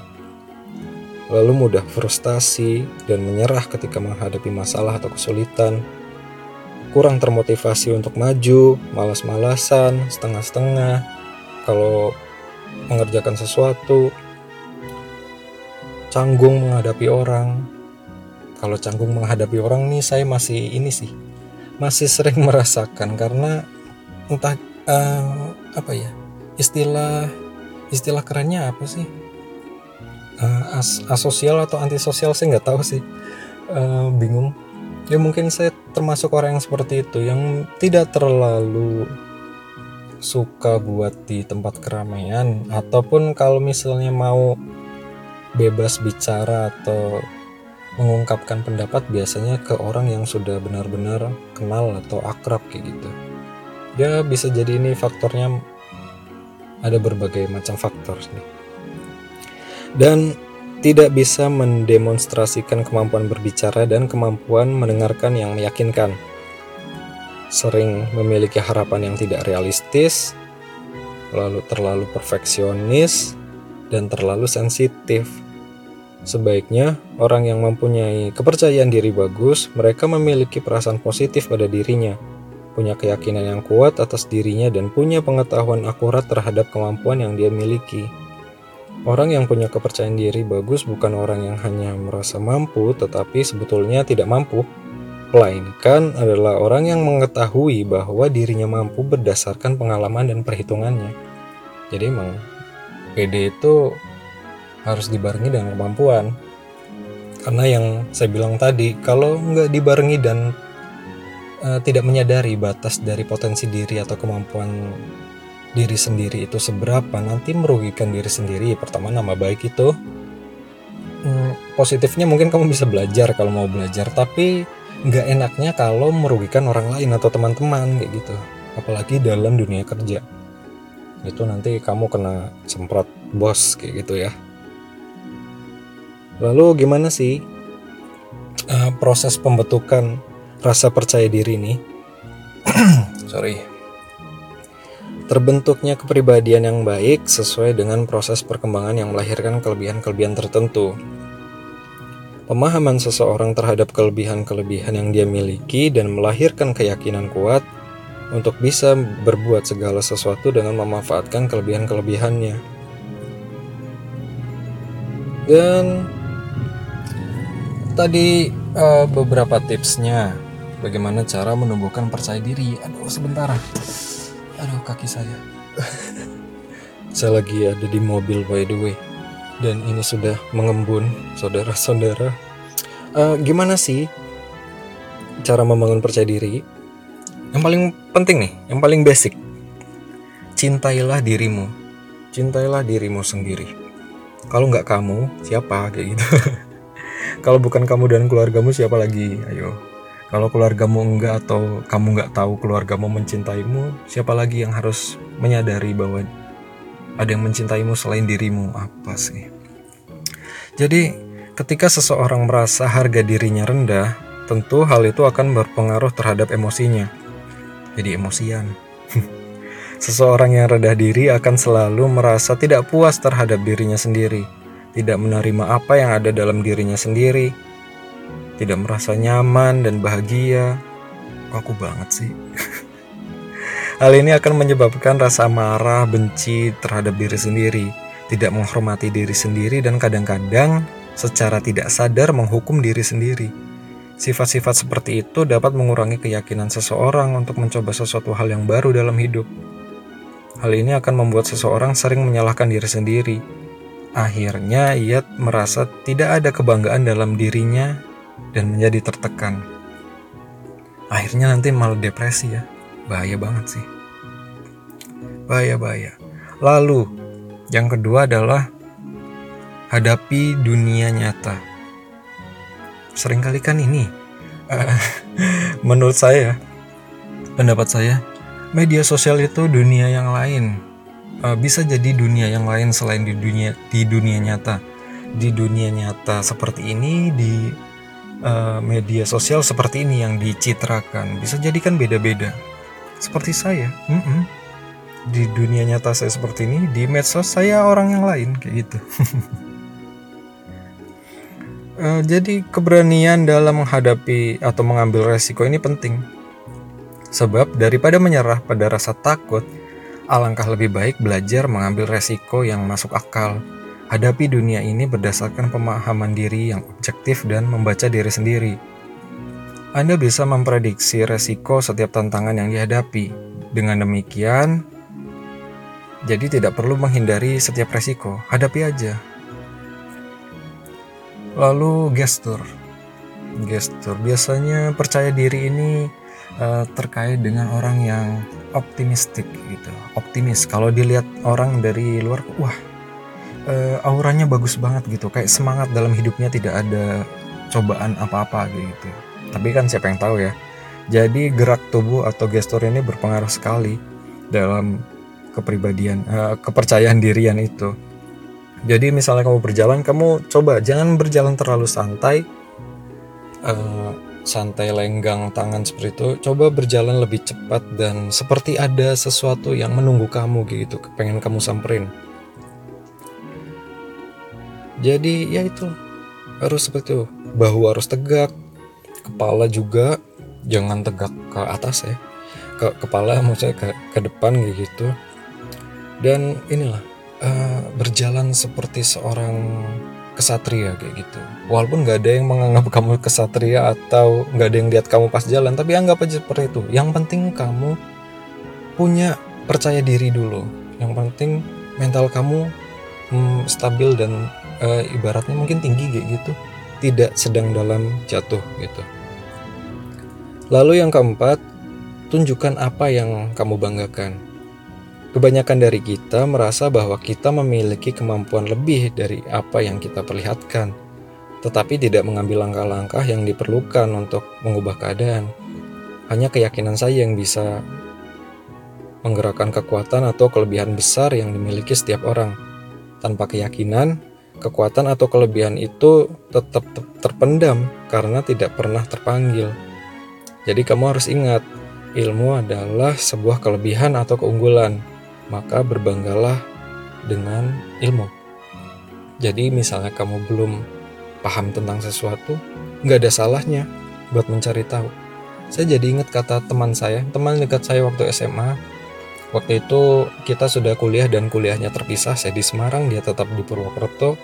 Lalu mudah frustasi dan menyerah ketika menghadapi masalah atau kesulitan. Kurang termotivasi untuk maju, malas-malasan, setengah-setengah. Kalau mengerjakan sesuatu, canggung menghadapi orang. Kalau canggung menghadapi orang nih saya masih ini sih, masih sering merasakan karena entah uh, apa ya istilah istilah kerennya apa sih? Uh, as asosial atau antisosial saya nggak tahu sih. Uh, bingung. Ya mungkin saya termasuk orang yang seperti itu yang tidak terlalu suka buat di tempat keramaian ataupun kalau misalnya mau bebas bicara atau mengungkapkan pendapat biasanya ke orang yang sudah benar-benar kenal atau akrab kayak gitu. Ya bisa jadi ini faktornya ada berbagai macam faktor nih. Dan tidak bisa mendemonstrasikan kemampuan berbicara dan kemampuan mendengarkan yang meyakinkan. Sering memiliki harapan yang tidak realistis, lalu terlalu perfeksionis, dan terlalu sensitif Sebaiknya, orang yang mempunyai kepercayaan diri bagus, mereka memiliki perasaan positif pada dirinya, punya keyakinan yang kuat atas dirinya, dan punya pengetahuan akurat terhadap kemampuan yang dia miliki. Orang yang punya kepercayaan diri bagus bukan orang yang hanya merasa mampu, tetapi sebetulnya tidak mampu, melainkan adalah orang yang mengetahui bahwa dirinya mampu berdasarkan pengalaman dan perhitungannya. Jadi, emang PD itu harus dibarengi dengan kemampuan. Karena yang saya bilang tadi kalau nggak dibarengi dan uh, tidak menyadari batas dari potensi diri atau kemampuan diri sendiri itu seberapa nanti merugikan diri sendiri. Pertama nama baik itu hmm, positifnya mungkin kamu bisa belajar kalau mau belajar tapi nggak enaknya kalau merugikan orang lain atau teman-teman kayak gitu. Apalagi dalam dunia kerja. Itu nanti kamu kena semprot bos kayak gitu ya Lalu gimana sih uh, proses pembentukan rasa percaya diri ini? Sorry. Terbentuknya kepribadian yang baik sesuai dengan proses perkembangan yang melahirkan kelebihan-kelebihan tertentu. Pemahaman seseorang terhadap kelebihan-kelebihan yang dia miliki dan melahirkan keyakinan kuat untuk bisa berbuat segala sesuatu dengan memanfaatkan kelebihan-kelebihannya. Dan tadi uh, beberapa tipsnya bagaimana cara menumbuhkan percaya diri. Aduh sebentar, aduh kaki saya. saya lagi ada di mobil by the way, dan ini sudah mengembun, saudara-saudara. Uh, gimana sih cara membangun percaya diri? Yang paling penting nih, yang paling basic, cintailah dirimu, cintailah dirimu sendiri. Kalau nggak kamu, siapa kayak gitu. kalau bukan kamu dan keluargamu siapa lagi? Ayo. Kalau keluargamu enggak atau kamu nggak tahu keluargamu mencintaimu siapa lagi yang harus menyadari bahwa ada yang mencintaimu selain dirimu? Apa sih? Jadi ketika seseorang merasa harga dirinya rendah tentu hal itu akan berpengaruh terhadap emosinya. Jadi emosian. Seseorang yang rendah diri akan selalu merasa tidak puas terhadap dirinya sendiri tidak menerima apa yang ada dalam dirinya sendiri, tidak merasa nyaman dan bahagia. Kok aku banget sih? Hal ini akan menyebabkan rasa marah, benci terhadap diri sendiri, tidak menghormati diri sendiri, dan kadang-kadang secara tidak sadar menghukum diri sendiri. Sifat-sifat seperti itu dapat mengurangi keyakinan seseorang untuk mencoba sesuatu hal yang baru dalam hidup. Hal ini akan membuat seseorang sering menyalahkan diri sendiri, Akhirnya ia merasa tidak ada kebanggaan dalam dirinya dan menjadi tertekan. Akhirnya nanti malah depresi ya. Bahaya banget sih. Bahaya-bahaya. Lalu, yang kedua adalah hadapi dunia nyata. Seringkali kan ini, menurut saya, pendapat saya, media sosial itu dunia yang lain uh, bisa jadi dunia yang lain selain di dunia di dunia nyata. Di dunia nyata seperti ini di uh, media sosial seperti ini yang dicitrakan. Bisa jadi kan beda-beda. Seperti saya mm -mm. di dunia nyata saya seperti ini di medsos saya orang yang lain kayak gitu. Uh, jadi keberanian dalam menghadapi atau mengambil resiko ini penting. Sebab daripada menyerah pada rasa takut alangkah lebih baik belajar mengambil resiko yang masuk akal hadapi dunia ini berdasarkan pemahaman diri yang objektif dan membaca diri sendiri anda bisa memprediksi resiko setiap tantangan yang dihadapi. Dengan demikian, jadi tidak perlu menghindari setiap resiko, hadapi aja. Lalu gestur. Gestur biasanya percaya diri ini uh, terkait dengan orang yang optimistik gitu. Optimis. Kalau dilihat orang dari luar, wah, uh, auranya bagus banget gitu. Kayak semangat dalam hidupnya tidak ada cobaan apa-apa gitu tapi kan siapa yang tahu ya. Jadi gerak tubuh atau gestur ini berpengaruh sekali dalam kepribadian, uh, kepercayaan dirian itu. Jadi misalnya kamu berjalan, kamu coba jangan berjalan terlalu santai, uh, santai lenggang tangan seperti itu. Coba berjalan lebih cepat dan seperti ada sesuatu yang menunggu kamu gitu, pengen kamu samperin. Jadi ya itu harus seperti itu, bahu harus tegak, kepala juga jangan tegak ke atas ya ke kepala maksudnya ke, ke depan gitu dan inilah uh, berjalan seperti seorang kesatria kayak gitu walaupun nggak ada yang menganggap kamu kesatria atau nggak ada yang lihat kamu pas jalan tapi anggap aja seperti itu yang penting kamu punya percaya diri dulu yang penting mental kamu hmm, stabil dan uh, ibaratnya mungkin tinggi kayak gitu tidak sedang dalam jatuh gitu. Lalu yang keempat, tunjukkan apa yang kamu banggakan. Kebanyakan dari kita merasa bahwa kita memiliki kemampuan lebih dari apa yang kita perlihatkan, tetapi tidak mengambil langkah-langkah yang diperlukan untuk mengubah keadaan. Hanya keyakinan saya yang bisa menggerakkan kekuatan atau kelebihan besar yang dimiliki setiap orang. Tanpa keyakinan, kekuatan atau kelebihan itu tetap terpendam karena tidak pernah terpanggil. Jadi kamu harus ingat, ilmu adalah sebuah kelebihan atau keunggulan, maka berbanggalah dengan ilmu. Jadi misalnya kamu belum paham tentang sesuatu, nggak ada salahnya buat mencari tahu. Saya jadi ingat kata teman saya, teman dekat saya waktu SMA, Waktu itu kita sudah kuliah dan kuliahnya terpisah. Saya di Semarang, dia tetap di Purwokerto.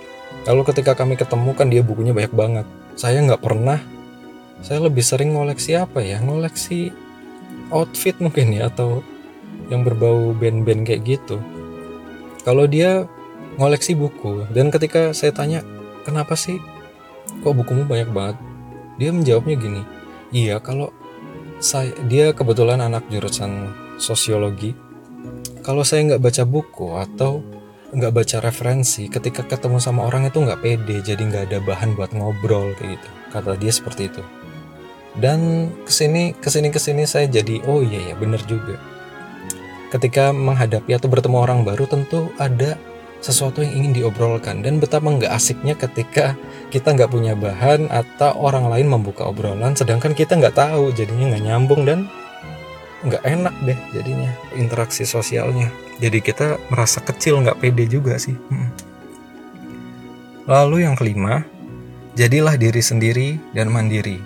Lalu ketika kami ketemu kan dia bukunya banyak banget. Saya nggak pernah. Saya lebih sering ngoleksi apa ya? Ngoleksi outfit mungkin ya atau yang berbau band-band kayak gitu. Kalau dia ngoleksi buku dan ketika saya tanya kenapa sih kok bukumu banyak banget? Dia menjawabnya gini, iya kalau saya dia kebetulan anak jurusan sosiologi kalau saya nggak baca buku atau nggak baca referensi ketika ketemu sama orang itu nggak pede jadi nggak ada bahan buat ngobrol kayak gitu kata dia seperti itu dan ke sini ke sini ke sini saya jadi oh iya ya bener juga ketika menghadapi atau bertemu orang baru tentu ada sesuatu yang ingin diobrolkan. Dan betapa nggak asiknya ketika kita nggak punya bahan atau orang lain membuka obrolan sedangkan kita nggak tahu jadinya nggak nyambung dan nggak enak deh jadinya interaksi sosialnya. Jadi kita merasa kecil nggak pede juga sih. Hmm. lalu yang kelima jadilah diri sendiri dan mandiri.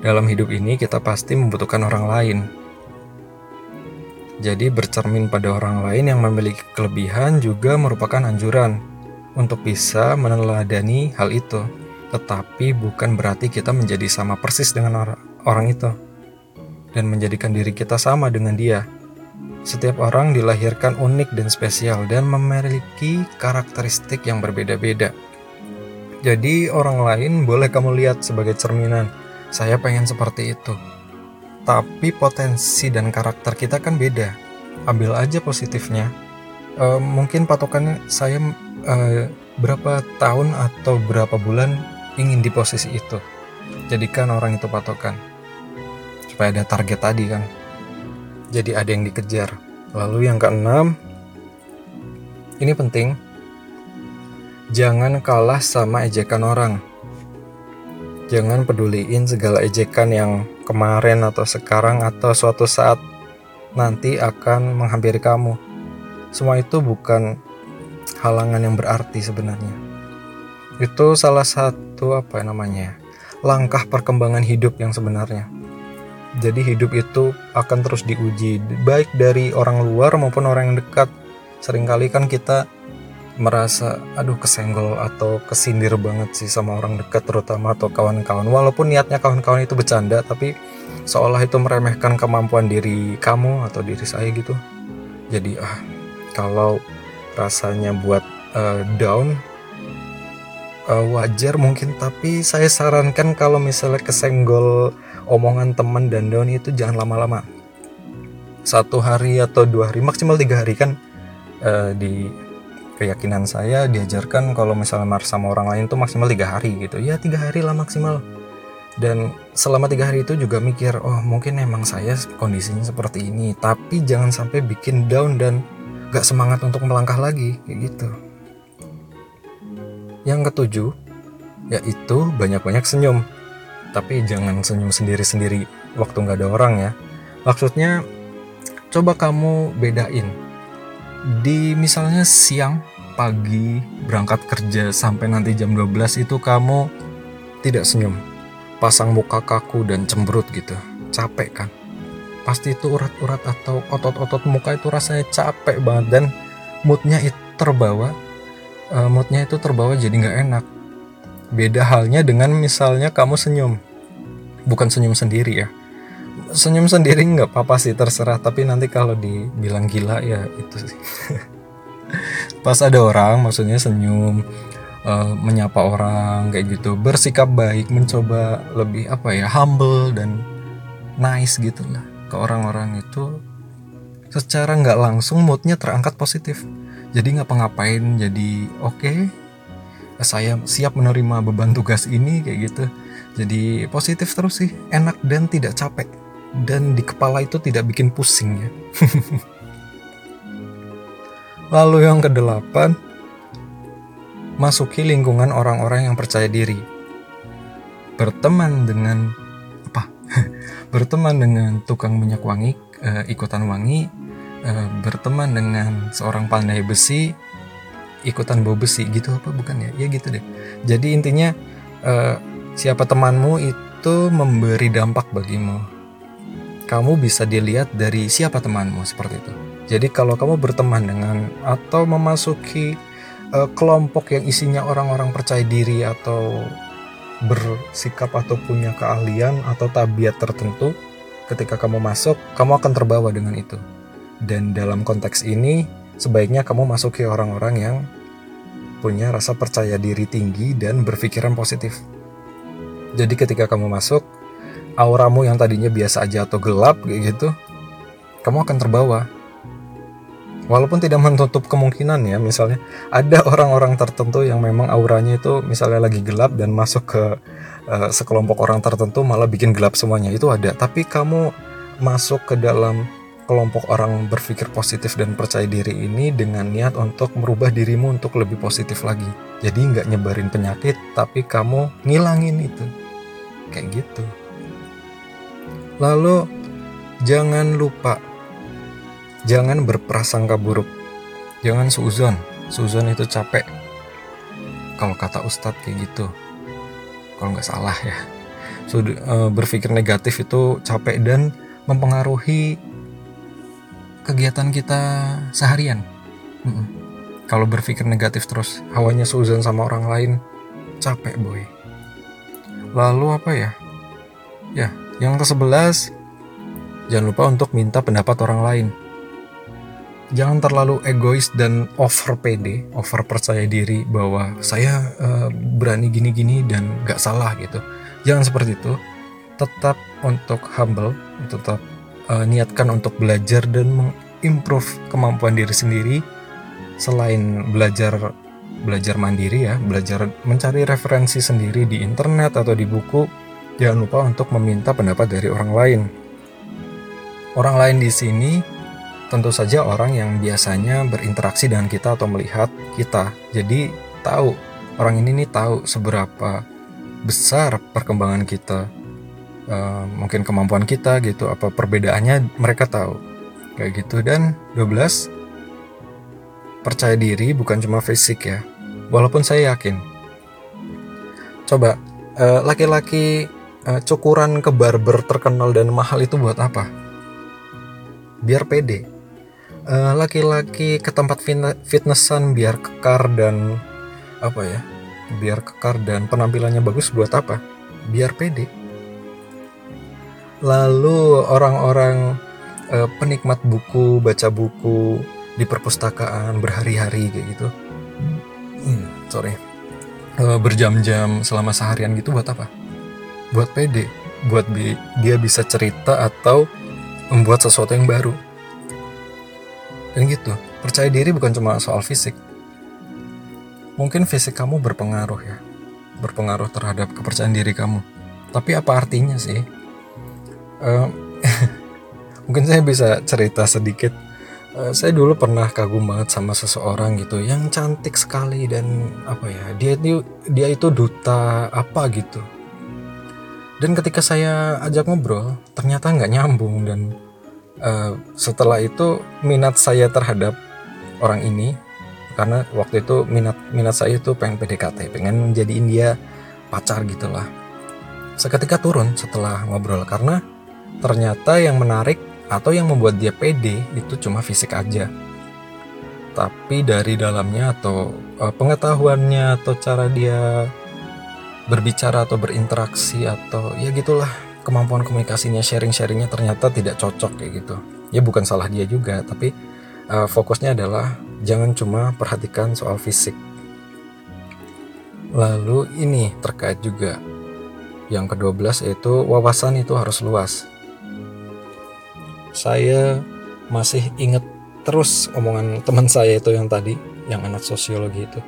Dalam hidup ini kita pasti membutuhkan orang lain jadi bercermin pada orang lain yang memiliki kelebihan juga merupakan anjuran untuk bisa meneladani hal itu tetapi bukan berarti kita menjadi sama persis dengan orang, orang itu dan menjadikan diri kita sama dengan dia. Setiap orang dilahirkan unik dan spesial dan memiliki karakteristik yang berbeda-beda. Jadi orang lain boleh kamu lihat sebagai cerminan. Saya pengen seperti itu. Tapi potensi dan karakter kita kan beda. Ambil aja positifnya. E, mungkin patokannya saya e, berapa tahun atau berapa bulan ingin di posisi itu. Jadikan orang itu patokan supaya ada target tadi kan jadi ada yang dikejar lalu yang keenam ini penting jangan kalah sama ejekan orang jangan peduliin segala ejekan yang kemarin atau sekarang atau suatu saat nanti akan menghampiri kamu. Semua itu bukan halangan yang berarti sebenarnya. Itu salah satu apa namanya? langkah perkembangan hidup yang sebenarnya. Jadi hidup itu akan terus diuji baik dari orang luar maupun orang yang dekat. Seringkali kan kita merasa aduh kesenggol atau kesindir banget sih sama orang dekat terutama atau kawan-kawan. Walaupun niatnya kawan-kawan itu bercanda tapi seolah itu meremehkan kemampuan diri kamu atau diri saya gitu. Jadi ah kalau rasanya buat uh, down uh, wajar mungkin. Tapi saya sarankan kalau misalnya kesenggol omongan teman dan down itu jangan lama-lama. Satu hari atau dua hari maksimal tiga hari kan uh, di keyakinan saya diajarkan kalau misalnya marah sama orang lain tuh maksimal tiga hari gitu. Ya tiga hari lah maksimal. Dan selama tiga hari itu juga mikir oh mungkin emang saya kondisinya seperti ini tapi jangan sampai bikin down dan gak semangat untuk melangkah lagi kayak gitu. Yang ketujuh yaitu banyak-banyak senyum. Tapi jangan senyum sendiri-sendiri waktu nggak ada orang ya. Maksudnya coba kamu bedain di misalnya siang pagi berangkat kerja sampai nanti jam 12 itu kamu tidak senyum. Pasang muka kaku dan cemberut gitu. Capek kan? Pasti itu urat-urat atau otot-otot muka itu rasanya capek banget dan moodnya itu terbawa uh, moodnya itu terbawa jadi nggak enak. Beda halnya dengan misalnya kamu senyum. Bukan senyum sendiri ya senyum sendiri nggak apa-apa sih terserah. Tapi nanti kalau dibilang gila ya itu sih. Pas ada orang maksudnya senyum uh, menyapa orang kayak gitu bersikap baik mencoba lebih apa ya humble dan nice gitu lah ke orang-orang itu secara nggak langsung moodnya terangkat positif. Jadi nggak ngapain jadi oke okay, saya siap menerima beban tugas ini kayak gitu. Jadi positif terus sih enak dan tidak capek dan di kepala itu tidak bikin pusing ya lalu yang kedelapan masuki lingkungan orang-orang yang percaya diri. Berteman dengan apa? berteman dengan tukang minyak wangi, uh, ikutan wangi, uh, berteman dengan seorang pandai besi, ikutan bau besi gitu apa bukan ya? Ya gitu deh. Jadi intinya uh, siapa temanmu itu memberi dampak bagimu. Kamu bisa dilihat dari siapa temanmu seperti itu. Jadi kalau kamu berteman dengan atau memasuki uh, kelompok yang isinya orang-orang percaya diri atau bersikap atau punya keahlian atau tabiat tertentu, ketika kamu masuk, kamu akan terbawa dengan itu. Dan dalam konteks ini, sebaiknya kamu masuki orang-orang yang punya rasa percaya diri tinggi dan berpikiran positif. Jadi ketika kamu masuk, auramu yang tadinya biasa aja atau gelap kayak gitu, kamu akan terbawa. Walaupun tidak menutup kemungkinan ya misalnya ada orang-orang tertentu yang memang auranya itu misalnya lagi gelap dan masuk ke uh, sekelompok orang tertentu malah bikin gelap semuanya. Itu ada. Tapi kamu masuk ke dalam kelompok orang berpikir positif dan percaya diri ini dengan niat untuk merubah dirimu untuk lebih positif lagi. Jadi nggak nyebarin penyakit tapi kamu ngilangin itu. Kayak gitu lalu jangan lupa Jangan berprasangka buruk. Jangan suzon. Suzon itu capek. Kalau kata Ustadz kayak gitu. Kalau nggak salah ya. Uh, berpikir negatif itu capek dan mempengaruhi kegiatan kita seharian. Mm -mm. Kalau berpikir negatif terus, hawanya suzon sama orang lain, capek boy. Lalu apa ya? Ya, yang ke sebelas, jangan lupa untuk minta pendapat orang lain jangan terlalu egois dan over pede, over percaya diri bahwa saya uh, berani gini-gini dan gak salah gitu. Jangan seperti itu. Tetap untuk humble, tetap uh, niatkan untuk belajar dan mengimprove kemampuan diri sendiri. Selain belajar belajar mandiri ya, belajar mencari referensi sendiri di internet atau di buku, jangan lupa untuk meminta pendapat dari orang lain. Orang lain di sini tentu saja orang yang biasanya berinteraksi dengan kita atau melihat kita. Jadi tahu orang ini nih tahu seberapa besar perkembangan kita, uh, mungkin kemampuan kita gitu, apa perbedaannya mereka tahu. kayak gitu dan 12 percaya diri bukan cuma fisik ya walaupun saya yakin coba eh, laki-laki uh, cukuran ke barber terkenal dan mahal itu buat apa? Biar pede. Eh, laki-laki uh, ke tempat fitnessan biar kekar dan apa ya biar kekar dan penampilannya bagus buat apa? Biar pede. Lalu orang-orang uh, penikmat buku baca buku di perpustakaan berhari-hari kayak gitu. Hmm, sorry. Uh, berjam-jam selama seharian gitu buat apa buat pede buat bi dia bisa cerita atau membuat sesuatu yang baru. Dan gitu percaya diri bukan cuma soal fisik. Mungkin fisik kamu berpengaruh ya berpengaruh terhadap kepercayaan diri kamu. Tapi apa artinya sih? Uh, mungkin saya bisa cerita sedikit. Uh, saya dulu pernah kagum banget sama seseorang gitu yang cantik sekali dan apa ya dia itu dia itu duta apa gitu dan ketika saya ajak ngobrol ternyata nggak nyambung dan uh, setelah itu minat saya terhadap orang ini karena waktu itu minat minat saya itu pengen PDKT pengen menjadiin dia pacar gitulah. Seketika turun setelah ngobrol karena ternyata yang menarik atau yang membuat dia pede itu cuma fisik aja. Tapi dari dalamnya atau uh, pengetahuannya atau cara dia berbicara atau berinteraksi atau ya gitulah. Kemampuan komunikasinya sharing-sharingnya ternyata tidak cocok kayak gitu. Ya bukan salah dia juga tapi uh, fokusnya adalah jangan cuma perhatikan soal fisik. Lalu ini terkait juga. Yang ke-12 yaitu wawasan itu harus luas. Saya masih inget terus omongan teman saya itu yang tadi yang anak sosiologi itu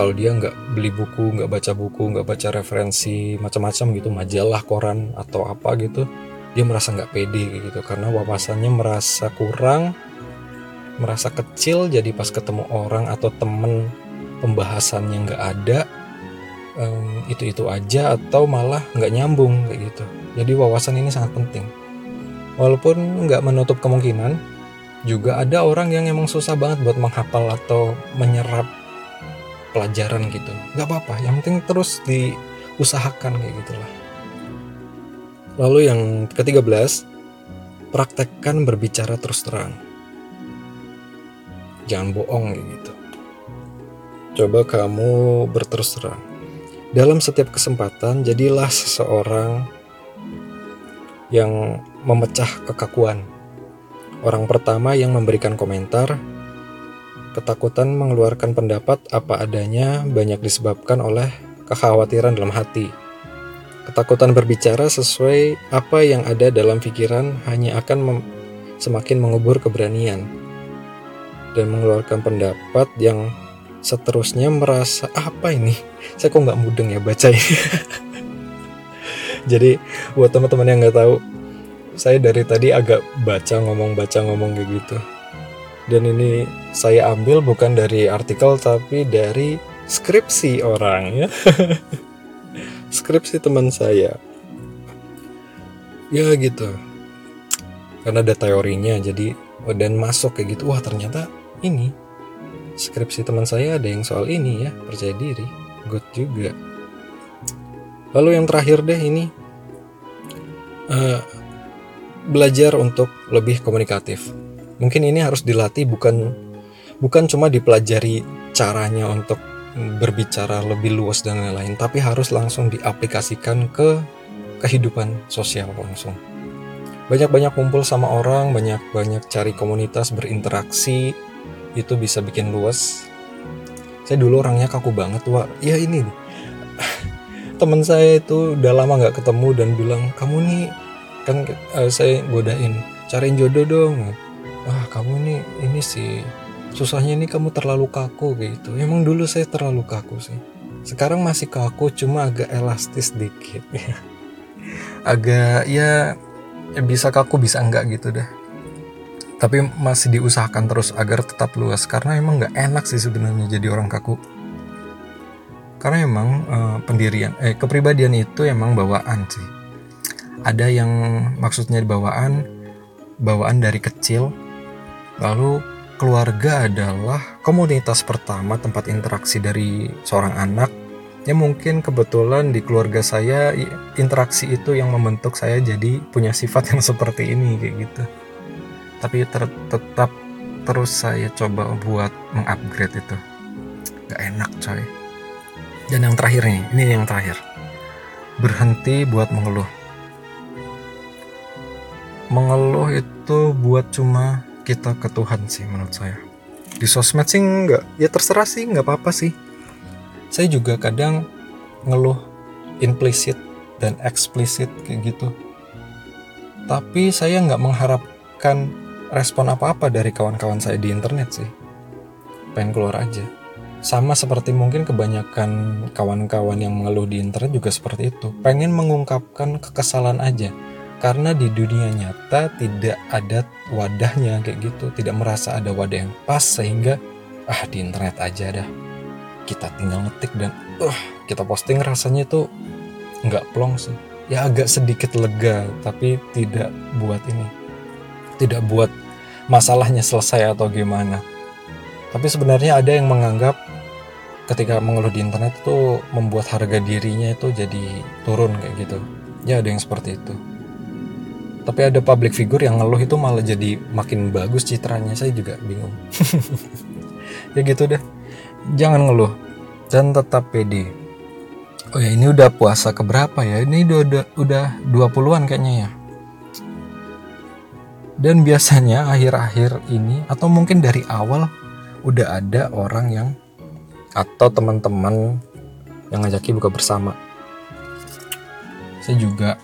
kalau dia nggak beli buku nggak baca buku nggak baca referensi macam-macam gitu majalah koran atau apa gitu dia merasa nggak pede gitu. Karena wawasannya merasa kurang merasa kecil jadi pas ketemu orang atau temen pembahasannya nggak ada um, itu itu aja atau malah nggak nyambung kayak gitu. Jadi wawasan ini sangat penting. Walaupun nggak menutup kemungkinan, juga ada orang yang emang susah banget buat menghafal atau menyerap pelajaran gitu. Nggak apa-apa, yang penting terus diusahakan kayak gitulah. Lalu yang ke-13, praktekkan berbicara terus terang. Jangan bohong gitu. Coba kamu berterus terang. Dalam setiap kesempatan, jadilah seseorang yang memecah kekakuan. Orang pertama yang memberikan komentar, ketakutan mengeluarkan pendapat apa adanya banyak disebabkan oleh kekhawatiran dalam hati. Ketakutan berbicara sesuai apa yang ada dalam pikiran hanya akan semakin mengubur keberanian dan mengeluarkan pendapat yang seterusnya merasa apa ini? Saya kok nggak mudeng ya baca ini. Jadi buat teman-teman yang nggak tahu, saya dari tadi agak baca ngomong baca ngomong kayak gitu dan ini saya ambil bukan dari artikel tapi dari skripsi orang ya. Skripsi teman saya. Ya gitu. Karena ada teorinya jadi oh, dan masuk kayak gitu. Wah ternyata ini skripsi teman saya ada yang soal ini ya. Percaya diri. Good juga. Lalu yang terakhir deh ini. Uh, belajar untuk lebih komunikatif. Mungkin ini harus dilatih bukan bukan cuma dipelajari caranya untuk berbicara lebih luas dan lain-lain, tapi harus langsung diaplikasikan ke kehidupan sosial langsung. Banyak-banyak kumpul sama orang, banyak-banyak cari komunitas, berinteraksi, itu bisa bikin luas. Saya dulu orangnya kaku banget, wah, ya ini teman saya itu udah lama nggak ketemu dan bilang kamu nih kan uh, saya godain cariin jodoh dong wah kamu ini ini sih susahnya ini kamu terlalu kaku gitu. Emang dulu saya terlalu kaku sih. Sekarang masih kaku cuma agak elastis dikit. Agak ya, ya bisa kaku bisa enggak gitu dah tapi masih diusahakan terus agar tetap luas karena emang nggak enak sih sebenarnya jadi orang kaku. Karena emang uh, pendirian eh kepribadian itu emang bawaan sih. Ada yang maksudnya bawaan bawaan dari kecil lalu keluarga adalah komunitas pertama tempat interaksi dari seorang anak. Ya mungkin kebetulan di keluarga saya interaksi itu yang membentuk saya jadi punya sifat yang seperti ini kayak gitu. Tapi ter tetap terus saya coba buat mengupgrade itu. Gak enak coy. Dan yang terakhir nih ini yang terakhir. Berhenti buat mengeluh. Mengeluh itu buat cuma kita ke Tuhan sih menurut saya. Di sosmed sih nggak ya terserah sih nggak apa-apa sih. Saya juga kadang ngeluh implisit dan eksplisit kayak gitu. Tapi saya nggak mengharapkan respon apa-apa dari kawan-kawan saya di internet sih. Pengen keluar aja. Sama seperti mungkin kebanyakan kawan-kawan yang mengeluh di internet juga seperti itu. Pengen mengungkapkan kekesalan aja. Karena di dunia nyata tidak ada wadahnya kayak gitu. Tidak merasa ada wadah yang pas sehingga ah di internet aja dah. Kita tinggal ngetik dan uh kita posting rasanya tuh nggak plong sih. Ya agak sedikit lega tapi tidak buat ini tidak buat masalahnya selesai atau gimana. Tapi sebenarnya ada yang menganggap ketika mengeluh di internet itu membuat harga dirinya itu jadi turun kayak gitu. Ya ada yang seperti itu tapi ada public figure yang ngeluh itu malah jadi makin bagus citranya. Saya juga bingung. Ya gitu deh. Jangan ngeluh dan tetap pede. Oh ya ini udah puasa keberapa ya? Ini udah udah, udah 20-an kayaknya ya. Dan biasanya akhir-akhir ini atau mungkin dari awal udah ada orang yang atau teman-teman yang ngajaki buka bersama. Saya juga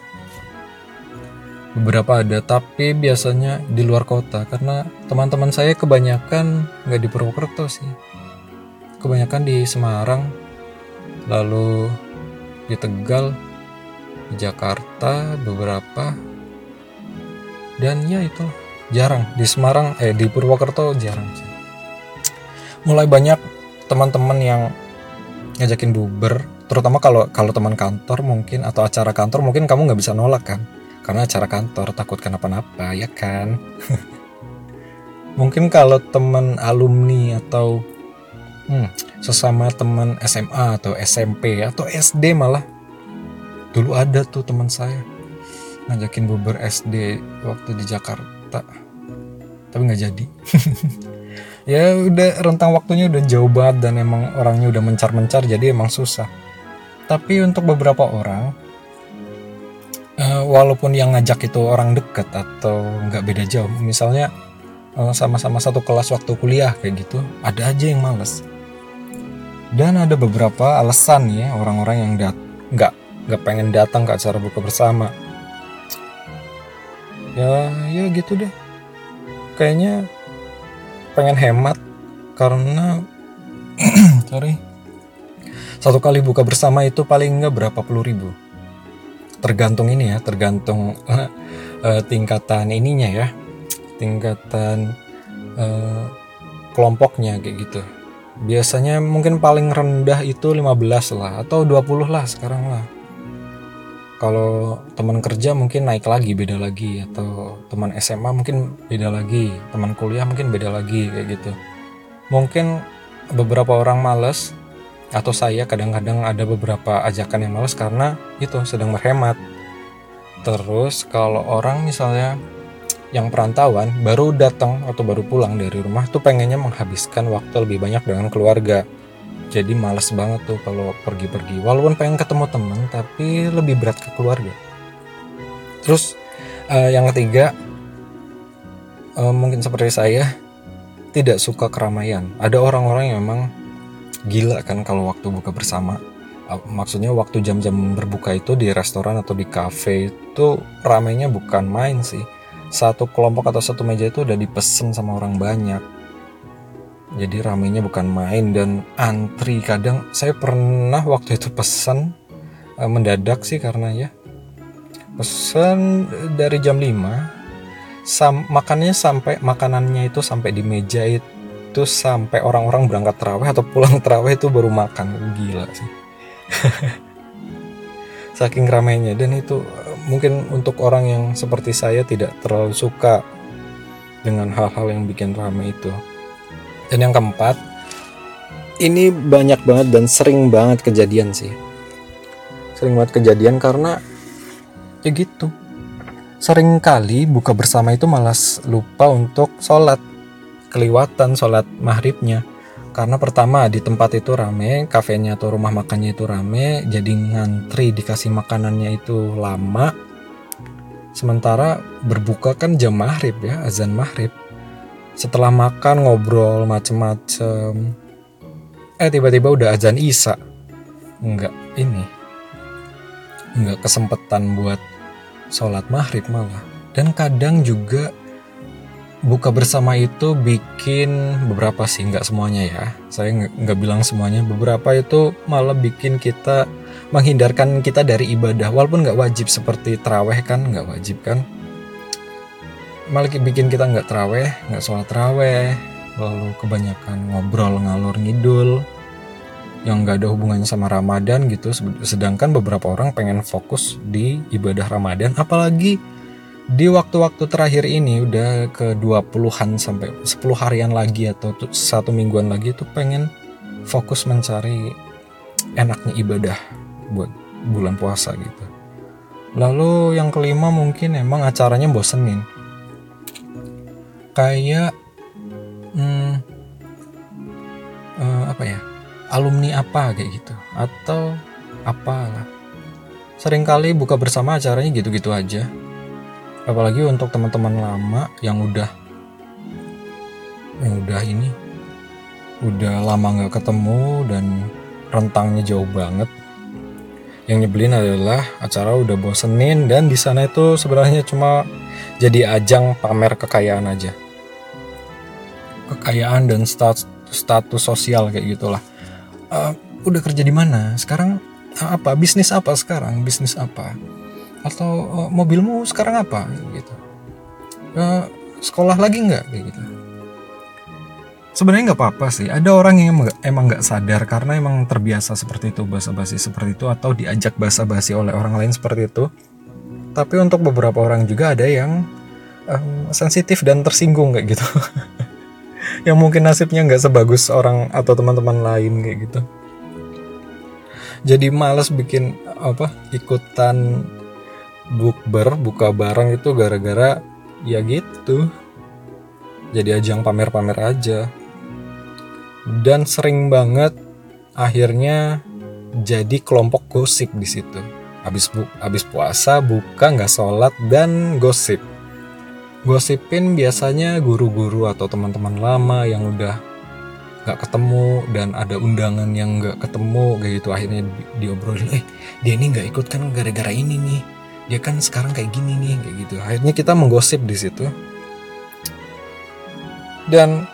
beberapa ada tapi biasanya di luar kota karena teman-teman saya kebanyakan nggak di Purwokerto sih. Kebanyakan di Semarang lalu di Tegal di Jakarta beberapa dan ya itu jarang. Di Semarang eh di Purwokerto jarang sih. Mulai banyak teman-teman yang ngajakin buber terutama kalau kalau teman kantor mungkin atau acara kantor mungkin kamu nggak bisa nolak kan karena acara kantor takut kenapa-napa ya kan? Mungkin kalau teman alumni atau hmm, sesama teman SMA atau SMP atau SD malah. Dulu ada tuh teman saya ngajakin buber SD waktu di Jakarta. Tapi nggak jadi. Ya udah rentang waktunya udah jauh banget dan emang orangnya udah mencar-mencar jadi emang susah. Tapi untuk beberapa orang uh, walaupun yang ngajak itu orang deket atau nggak beda jauh misalnya eh, sama-sama satu kelas waktu kuliah kayak gitu ada aja yang males. Dan ada beberapa alasan ya orang-orang yang dat nggak nggak pengen datang ke acara buka bersama. Ya ya gitu deh. Kayaknya pengen hemat karena sorry. Satu kali buka bersama itu paling nggak berapa puluh ribu tergantung ini ya tergantung uh, tingkatan ininya ya. Tingkatan uh, kelompoknya kayak gitu. Biasanya mungkin paling rendah itu 15 lah atau 20 lah sekarang lah. Kalau teman kerja mungkin naik lagi beda lagi. Atau teman SMA mungkin beda lagi. Teman kuliah mungkin beda lagi kayak gitu. Mungkin beberapa orang males atau saya kadang-kadang ada beberapa ajakan yang males karena itu sedang berhemat. Terus kalau orang misalnya yang perantauan baru datang atau baru pulang dari rumah tuh pengennya menghabiskan waktu lebih banyak dengan keluarga. Jadi males banget tuh kalau pergi-pergi. Walaupun pengen ketemu temen tapi lebih berat ke keluarga. Terus uh, yang ketiga uh, mungkin seperti saya tidak suka keramaian. Ada orang-orang yang memang gila kan kalau waktu buka bersama. Maksudnya waktu jam-jam berbuka itu di restoran atau di cafe itu ramainya bukan main sih. Satu kelompok atau satu meja itu udah dipesen sama orang banyak. Jadi ramainya bukan main dan antri kadang. Saya pernah waktu itu pesan uh, mendadak sih karena ya. Pesan dari jam 5 sam makannya sampai makanannya itu sampai di meja itu itu sampai orang-orang berangkat terawih atau pulang terawih itu baru makan. Gila sih. Saking ramainya. Dan itu mungkin untuk orang yang seperti saya tidak terlalu suka dengan hal-hal yang bikin rame itu. Dan yang keempat ini banyak banget dan sering banget kejadian sih. Sering banget kejadian karena ya gitu. Sering kali buka bersama itu malas lupa untuk sholat keliwatan sholat maghribnya. Karena pertama di tempat itu rame kafenya atau rumah makannya itu rame jadi ngantri dikasih makanannya itu lama. Sementara berbuka kan jam maghrib ya azan maghrib. Setelah makan ngobrol macem-macem. Eh tiba-tiba udah azan isya. Enggak ini enggak kesempatan buat sholat maghrib malah. Dan kadang juga buka bersama itu bikin beberapa sih nggak semuanya ya. Saya nggak bilang semuanya. Beberapa itu malah bikin kita menghindarkan kita dari ibadah. Walaupun nggak wajib seperti teraweh kan nggak wajib kan. Malah bikin kita nggak teraweh nggak sholat teraweh lalu kebanyakan ngobrol ngalur ngidul. Yang nggak ada hubungannya sama Ramadan gitu. Sedangkan beberapa orang pengen fokus di ibadah Ramadan. Apalagi di waktu-waktu terakhir ini udah ke 20-an sampai 10 harian lagi atau satu mingguan lagi itu pengen fokus mencari enaknya ibadah buat bulan puasa gitu. Lalu yang kelima mungkin emang acaranya bosenin. Kayak hmm, uh, apa ya? Alumni apa kayak gitu atau apalah. Seringkali buka bersama acaranya gitu-gitu aja apalagi untuk teman-teman lama yang udah yang udah ini udah lama nggak ketemu dan rentangnya jauh banget. Yang nyebelin adalah acara udah bosenin dan di sana itu sebenarnya cuma jadi ajang pamer kekayaan aja. Kekayaan dan status status sosial kayak gitulah. Uh, udah kerja di mana? Sekarang apa? Bisnis apa sekarang? Bisnis apa atau uh, mobilmu sekarang apa? Gitu. Uh, sekolah lagi nggak? Gitu. Sebenarnya nggak apa-apa sih. Ada orang yang emang nggak sadar karena emang terbiasa seperti itu basa-basi seperti itu atau diajak basa-basi oleh orang lain seperti itu. Tapi untuk beberapa orang juga ada yang um, sensitif dan tersinggung kayak gitu. Yang mungkin nasibnya nggak sebagus orang atau teman-teman lain kayak gitu. Jadi males bikin apa ikutan bukber buka barang itu gara-gara ya gitu. Jadi ajang pamer-pamer aja. Dan sering banget akhirnya jadi kelompok gosip di situ. Habis bu habis puasa buka nggak sholat dan gosip. Gosipin biasanya guru-guru atau teman-teman lama yang udah nggak ketemu dan ada undangan yang nggak ketemu kayak gitu. Akhirnya diobrolin eh dia ini nggak ikut kan gara-gara ini nih dia kan sekarang kayak gini nih kayak gitu. Akhirnya kita menggosip di situ. Dan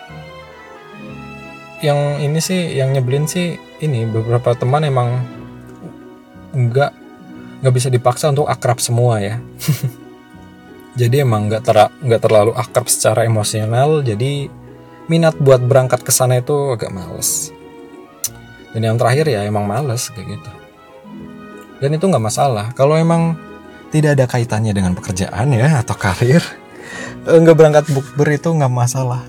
yang ini sih yang nyebelin sih ini beberapa teman emang nggak nggak bisa dipaksa untuk akrab semua ya. Jadi emang nggak ter nggak terlalu akrab secara emosional jadi minat buat berangkat ke sana itu agak males. Dan yang terakhir ya emang males kayak gitu. Dan itu nggak masalah. Kalau emang tidak ada kaitannya dengan pekerjaan ya atau karir. Eh, nggak berangkat bukber itu nggak masalah.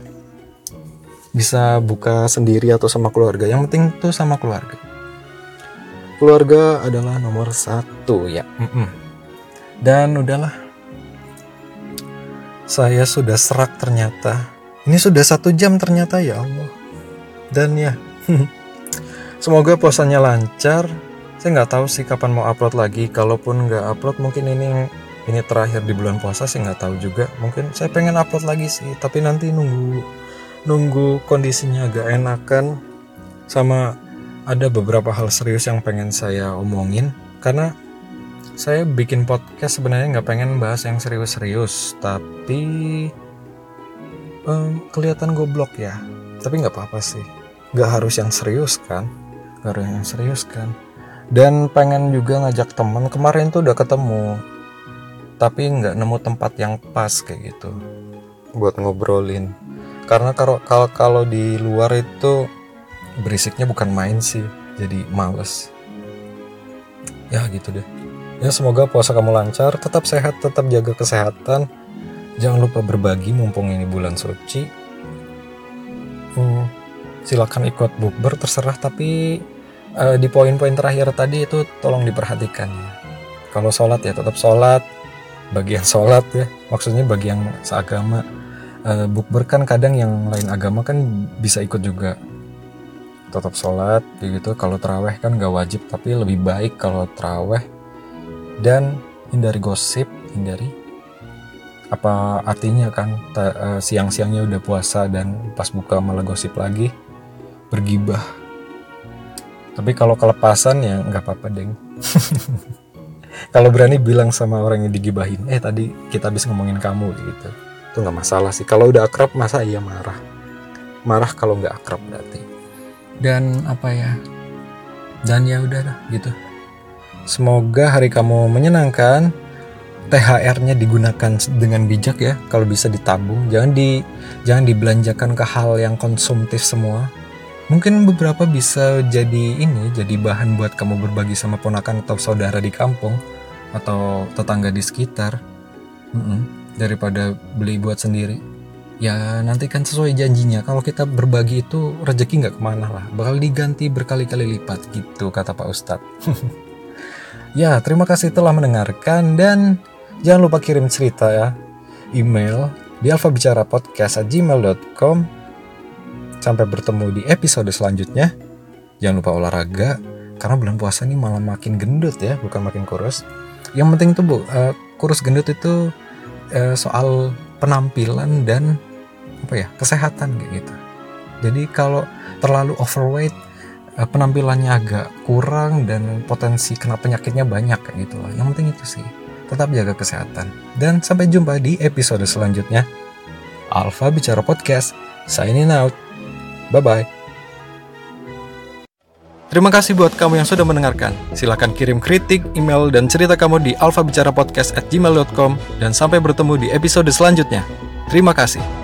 Bisa buka sendiri atau sama keluarga. Yang penting tuh sama keluarga. Keluarga adalah nomor satu ya. Mm -mm. dan udahlah. Saya sudah serak ternyata. Ini sudah satu jam ternyata ya Allah. Dan ya semoga puasanya lancar saya nggak tahu sih kapan mau upload lagi. Kalaupun nggak upload mungkin ini ini terakhir di bulan puasa sih nggak tahu juga. Mungkin saya pengen upload lagi sih tapi nanti nunggu nunggu kondisinya agak enakan sama ada beberapa hal serius yang pengen saya omongin. Karena saya bikin podcast sebenarnya nggak pengen bahas yang serius-serius tapi um, kelihatan goblok ya. Tapi nggak apa-apa sih. Nggak harus yang serius kan? Nggak harus yang serius kan dan pengen juga ngajak temen kemarin tuh udah ketemu. Tapi nggak nemu tempat yang pas kayak gitu. Buat ngobrolin. Karena kalau kalau kalau di luar itu berisiknya bukan main sih. Jadi males. Ya gitu deh. Ya semoga puasa kamu lancar. Tetap sehat tetap jaga kesehatan. Jangan lupa berbagi mumpung ini bulan suci. Hmm, silakan ikut bukber terserah. Tapi uh, di poin-poin terakhir tadi itu tolong diperhatikan ya. Kalau sholat ya tetap sholat bagian sholat ya. Maksudnya bagi yang seagama. Uh, bukber kan kadang yang lain agama kan bisa ikut juga. Tetap sholat gitu kalau teraweh kan gak wajib tapi lebih baik kalau teraweh dan hindari gosip hindari apa artinya kan uh, siang-siangnya udah puasa dan pas buka malah gosip lagi bergibah tapi kalau kelepasan ya nggak apa-apa deng. Kalau berani bilang sama orang yang digibahin eh tadi kita habis ngomongin kamu gitu. Itu nggak masalah sih. Kalau udah akrab masa iya marah? Marah kalau nggak akrab berarti. Dan apa ya? Dan ya udah lah gitu. Semoga hari kamu menyenangkan. THR-nya digunakan dengan bijak ya kalau bisa ditabung. Jangan di jangan dibelanjakan ke hal yang konsumtif semua mungkin beberapa bisa jadi ini jadi bahan buat kamu berbagi sama ponakan atau saudara di kampung atau tetangga di sekitar. Mm -mm, daripada beli buat sendiri. Ya nanti kan sesuai janjinya. Kalau kita berbagi itu rezeki nggak ke mana lah. Bakal diganti berkali-kali lipat gitu kata Pak Ustadz. Ya terima kasih telah mendengarkan dan jangan lupa kirim cerita ya. Email di alfabicarapodcast@gmail.com Sampai bertemu di episode selanjutnya. Jangan lupa olahraga, karena bulan puasa ini malah makin gendut ya, bukan makin kurus. Yang penting tuh bu, uh, kurus gendut itu uh, soal penampilan dan apa ya kesehatan kayak gitu. Jadi kalau terlalu overweight, uh, penampilannya agak kurang dan potensi kena penyakitnya banyak kayak gitu lah. Yang penting itu sih, tetap jaga kesehatan. Dan sampai jumpa di episode selanjutnya. Alfa Bicara Podcast, signing out. Bye-bye. Terima kasih buat kamu yang sudah mendengarkan. Silahkan kirim kritik, email, dan cerita kamu di alfabicarapodcast at gmail.com dan sampai bertemu di episode selanjutnya. Terima kasih.